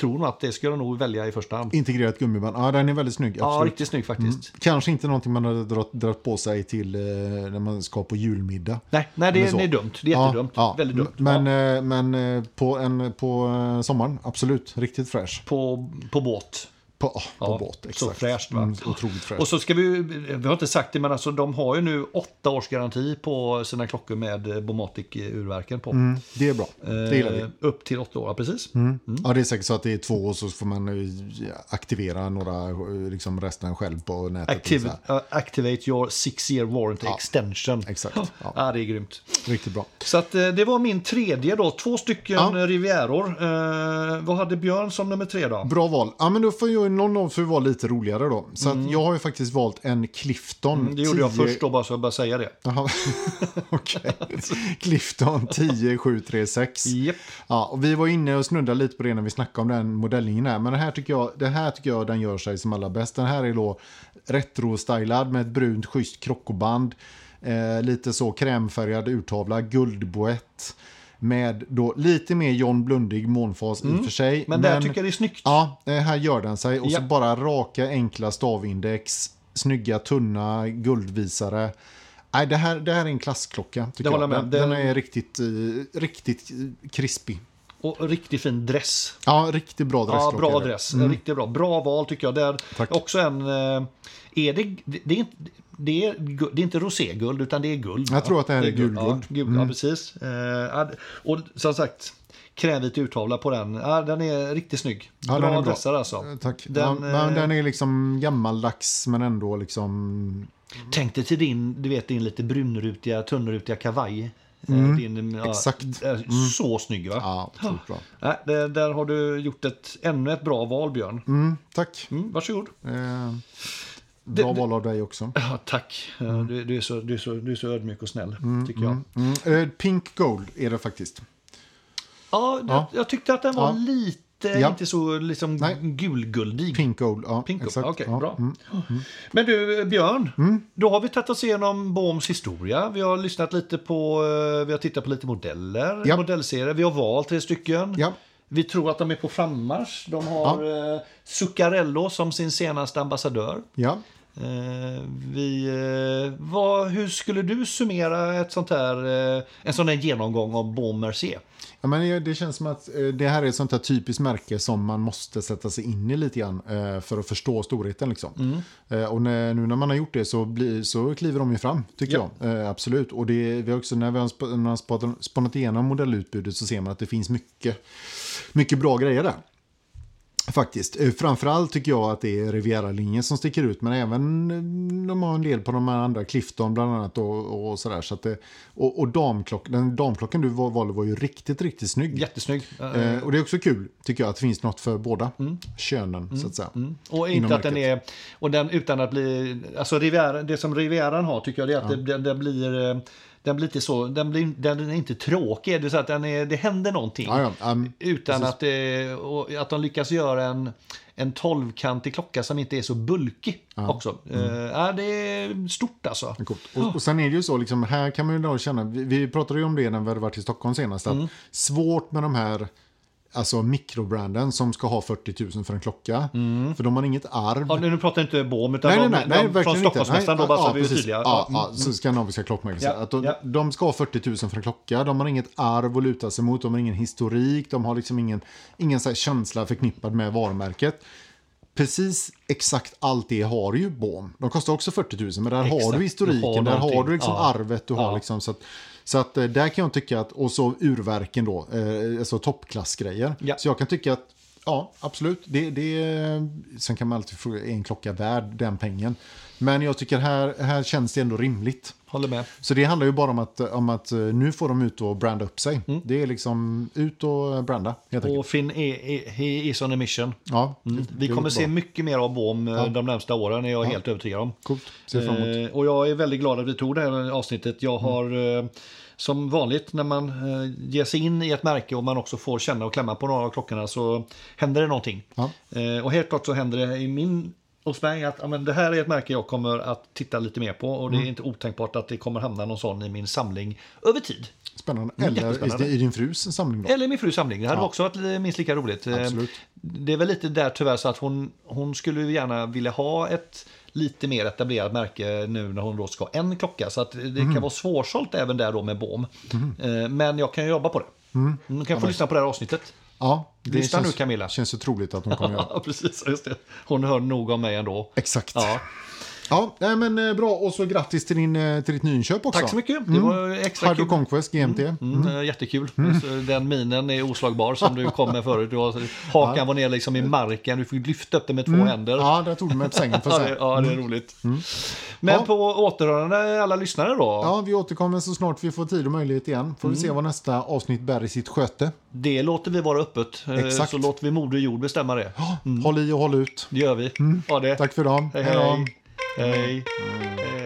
tror nog att det ska jag nog välja i första hand. Integrerat gummiband. Ja, den är väldigt snygg. Ja, Absolut. riktigt snygg faktiskt. Kanske inte någonting man hade dragit, på sig till eh, när man ska på julmiddag. Nej, nej det, är, är dumt. Det är jättedumt. Ja, ja. Väldigt dumt. Men, ja. eh, men på, en, på sommaren, absolut. Riktigt fräsch. på, på båt. På, på Ja, båt, så exakt. fräscht, va? Mm, otroligt fräscht. Och så ska vi, vi har inte sagt det, men alltså, de har ju nu åtta års garanti på sina klockor med eh, Bomatic-urverken på. mm, det är bra. Det gillar vi. Eh, upp till åtta år, precis. Mm. Ja, det är säkert så att det är två och så får man eh, aktivera några, eh, liksom resten själv på nätet. Så här. uh, activate your six year warranty Ja, extension. exakt. Ja. Ja. det är grymt. Riktigt bra. Så att, eh, det var min tredje då. Två stycken Ja. Rivieror. Eh, vad hade Björn som nummer tre då? Bra val. Ja, men då får ju någon av för vara lite roligare då. Så att jag har ju faktiskt valt en Clifton. Mm, Det gjorde jag 10 först då, bara så jag bara säga det. Okej. Clifton 10736. Japp. Ja, och vi var inne och snuddade lite på det när vi snackade om den modellingen här. Men det här tycker jag, det här tycker jag den gör sig som allra bäst. Den här är då retro-stylad med ett brunt schysst krockoband. Eh, lite så krämfärgad urtavla, guldboett. Med då lite mer John Blundig månfas i och för sig. Mm. Men, där tycker jag det är snyggt. Ja, eh, här gör den sig. Och så Ja. bara raka, enkla stavindex. Snygga, tunna guldvisare. Nej, det här, det här är en klassklocka. Tycker Det jag. Den, den är riktigt, eh, riktigt eh, krispig. Och riktigt fin dress. Ja, riktigt bra Ja, dressklocka. bra är det. dress. Riktigt bra. Bra val tycker jag. Där Tack. också en... Är det, det, är inte, det, är, det är inte roséguld, utan det är guld. Jag tror att det här är guld. gulguld. Mm. Ja, guld, ja precis. Eh, ja, och som sagt, krävvit urtavla på den. Ja, den är riktigt snygg. Ja, bra den är bra. dressar alltså. Eh, Tack. Den, ja, men eh, den är liksom gammaldags men ändå liksom... Tänk dig till din, du vet, din lite brunrutiga, tunnrutiga kavaj. Eh, Din, ja, exakt. är Så snygg va? Ja, otroligt bra. Nej, det, där har du gjort ett, ännu ett bra val Björn. Mm, tack. Mm, varsågod. Eh, bra val av dig också. Ja, tack. Ja, Du, du, är så, du, är så, du är så ödmjuk och snäll, tycker jag. Mm, eh, Pink Gold är det faktiskt. Ja, jag, Ja. jag tyckte att den var Ja. lite, Ja. inte så liksom Nej. gulguldig. Pink Gold, ja. Pink Gold, exakt. okej, ja. bra. Mm. Men du, Björn, då har vi tagit oss igenom Bohms historia. Vi har lyssnat lite på, eh, vi har tittat på lite modeller, modellserier. Vi har valt tre stycken. Ja. Vi tror att de är på frammarsch. De har eh, Zuccarello som sin senaste ambassadör. Ja. Eh, vi, eh, vad, hur skulle du summera ett sånt här, eh, en sån här genomgång av Baume Mercier? Ja, men det- känns som att det här är ett sånt här typiskt märke som man måste sätta sig in i lite grann för att förstå storheten. Liksom. Mm. Och när, nu när man har gjort det så, blir, så kliver de ju fram, tycker Ja. jag. Absolut. Och det, vi har också, när vi har sp- när man har spat- spannat igenom modellutbudet så ser man att det finns mycket, mycket bra grejer där. Faktiskt. Eh, Framförallt tycker jag att det är Riviera-linjen som sticker ut. Men även eh, de har en del på de här andra, Clifton bland annat. Och, och sådär. Så att det, och och damklock, den damklockan du val- valde var ju riktigt, riktigt snygg. Jättesnygg. Eh, och det är också kul, tycker jag, att det finns något för båda könen, så att säga. Mm. Och inte att den är, och den utan att bli, alltså Riviera, det som Rivieran har tycker jag är att det, den, den blir, eh, den blir inte så, den blir, den är inte tråkig, det är så att den är, det händer någonting. Ja, ja, um, Utan precis. att, det, och att de lyckas göra en, en 12-kantig klocka som inte är så bulkig också. Mm. Eh, ja, det är stort alltså. Coolt. Och, och sen är det ju så, liksom, här kan man ju då känna, vi, vi pratade ju om det när vi hade varit i Stockholm senast, att Mm. svårt med de här alltså mikrobranden som ska ha 40 000 för en klocka. För de har inget arv. Mm. Ja, nu pratar jag inte Bohm utan Nej, de, nej, nej de, från. Stockholmsmästaren då, bara så ja, att vi är tydliga. Ja, Mm. ja, så skandinaviska klockmärken. Ja, Att de, ja. de ska ha 40 000 för en klocka, de har inget arv att luta sig mot, de har ingen historik, de har liksom ingen, ingen så känsla förknippad med varumärket. Precis exakt allt det har ju Bohm. De kostar också 40 000, men där har Exakt, du du historiken, har där har du liksom Ja. arvet, du har liksom så att, så att eh, där kan jag tycka att, och så urverken då, eh, alltså toppklassgrejer. Ja. Så jag kan tycka att, ja absolut, det, det, sen kan man alltid fråga, är en klocka värd den pengen? Men jag tycker här, här känns det ändå rimligt. Håller med. Så det handlar ju bara om att, om att eh, nu får de ut och branda upp sig. Mm. Det är liksom ut och branda helt. Och Finn är, he is on a mission. Ja, Mm. Vi kommer se bra. mycket mer av BOM eh, de närmsta åren, är jag helt övertygad om. Coolt, ser fram emot. Eh, och jag är väldigt glad att vi tog det här avsnittet. Jag Mm. har eh, som vanligt när man ger sig in i ett märke och man också får känna och klämma på några av klockorna så händer det någonting. Ja. Och helt klart så händer det i min hos mig att ja, men det här är ett märke jag kommer att titta lite mer på och det Mm. är inte otänkbart att det kommer hamna någon sån i min samling över tid. Spännande. Mm, Eller i, din frus samling då? Eller min frus samling. Det hade Ja. också varit minst lika roligt. Eh, Absolut. Det är väl lite där tyvärr så att hon, hon skulle gärna vilja ha ett lite mer etablerat märke nu när hon då ska ha en klocka. Så att det Mhm. kan vara svårsålt även där då med BOM. Eh, Men jag kan jobba på det. Mhm. Hon kan få lyssna på det här avsnittet. Ja, det Lyssna nu, känns, Camilla. känns så troligt att hon kommer göra. Ja, precis. Just det. Hon hör nog om mig ändå. Exakt. Ja. Ja, nej, men eh, bra. Och så grattis till, din, eh, till ditt nyinköp också. Tack så mycket. Det var extra Hardo kul. Conquest GMT. Mm, eh, Jättekul. Så Den minen är oslagbar som du kom med förut. Du har, hakan var ner liksom i marken. Du fick lyfta upp den med två händer. Mm. Ja, där tog du mig på sängen för Ja, säga. ja, det är roligt. Men Ja. på återhörande alla lyssnare då. Ja, vi återkommer så snart vi får tid och möjlighet igen. Får vi Mm. se vad nästa avsnitt bär i sitt sköte. Det låter vi vara öppet. Exakt. Så låter vi Moder Jord bestämma det. Håll i och håll ut. Det gör vi. Ha det. Tack för idag. Hej, Hej hej. Hej. hej.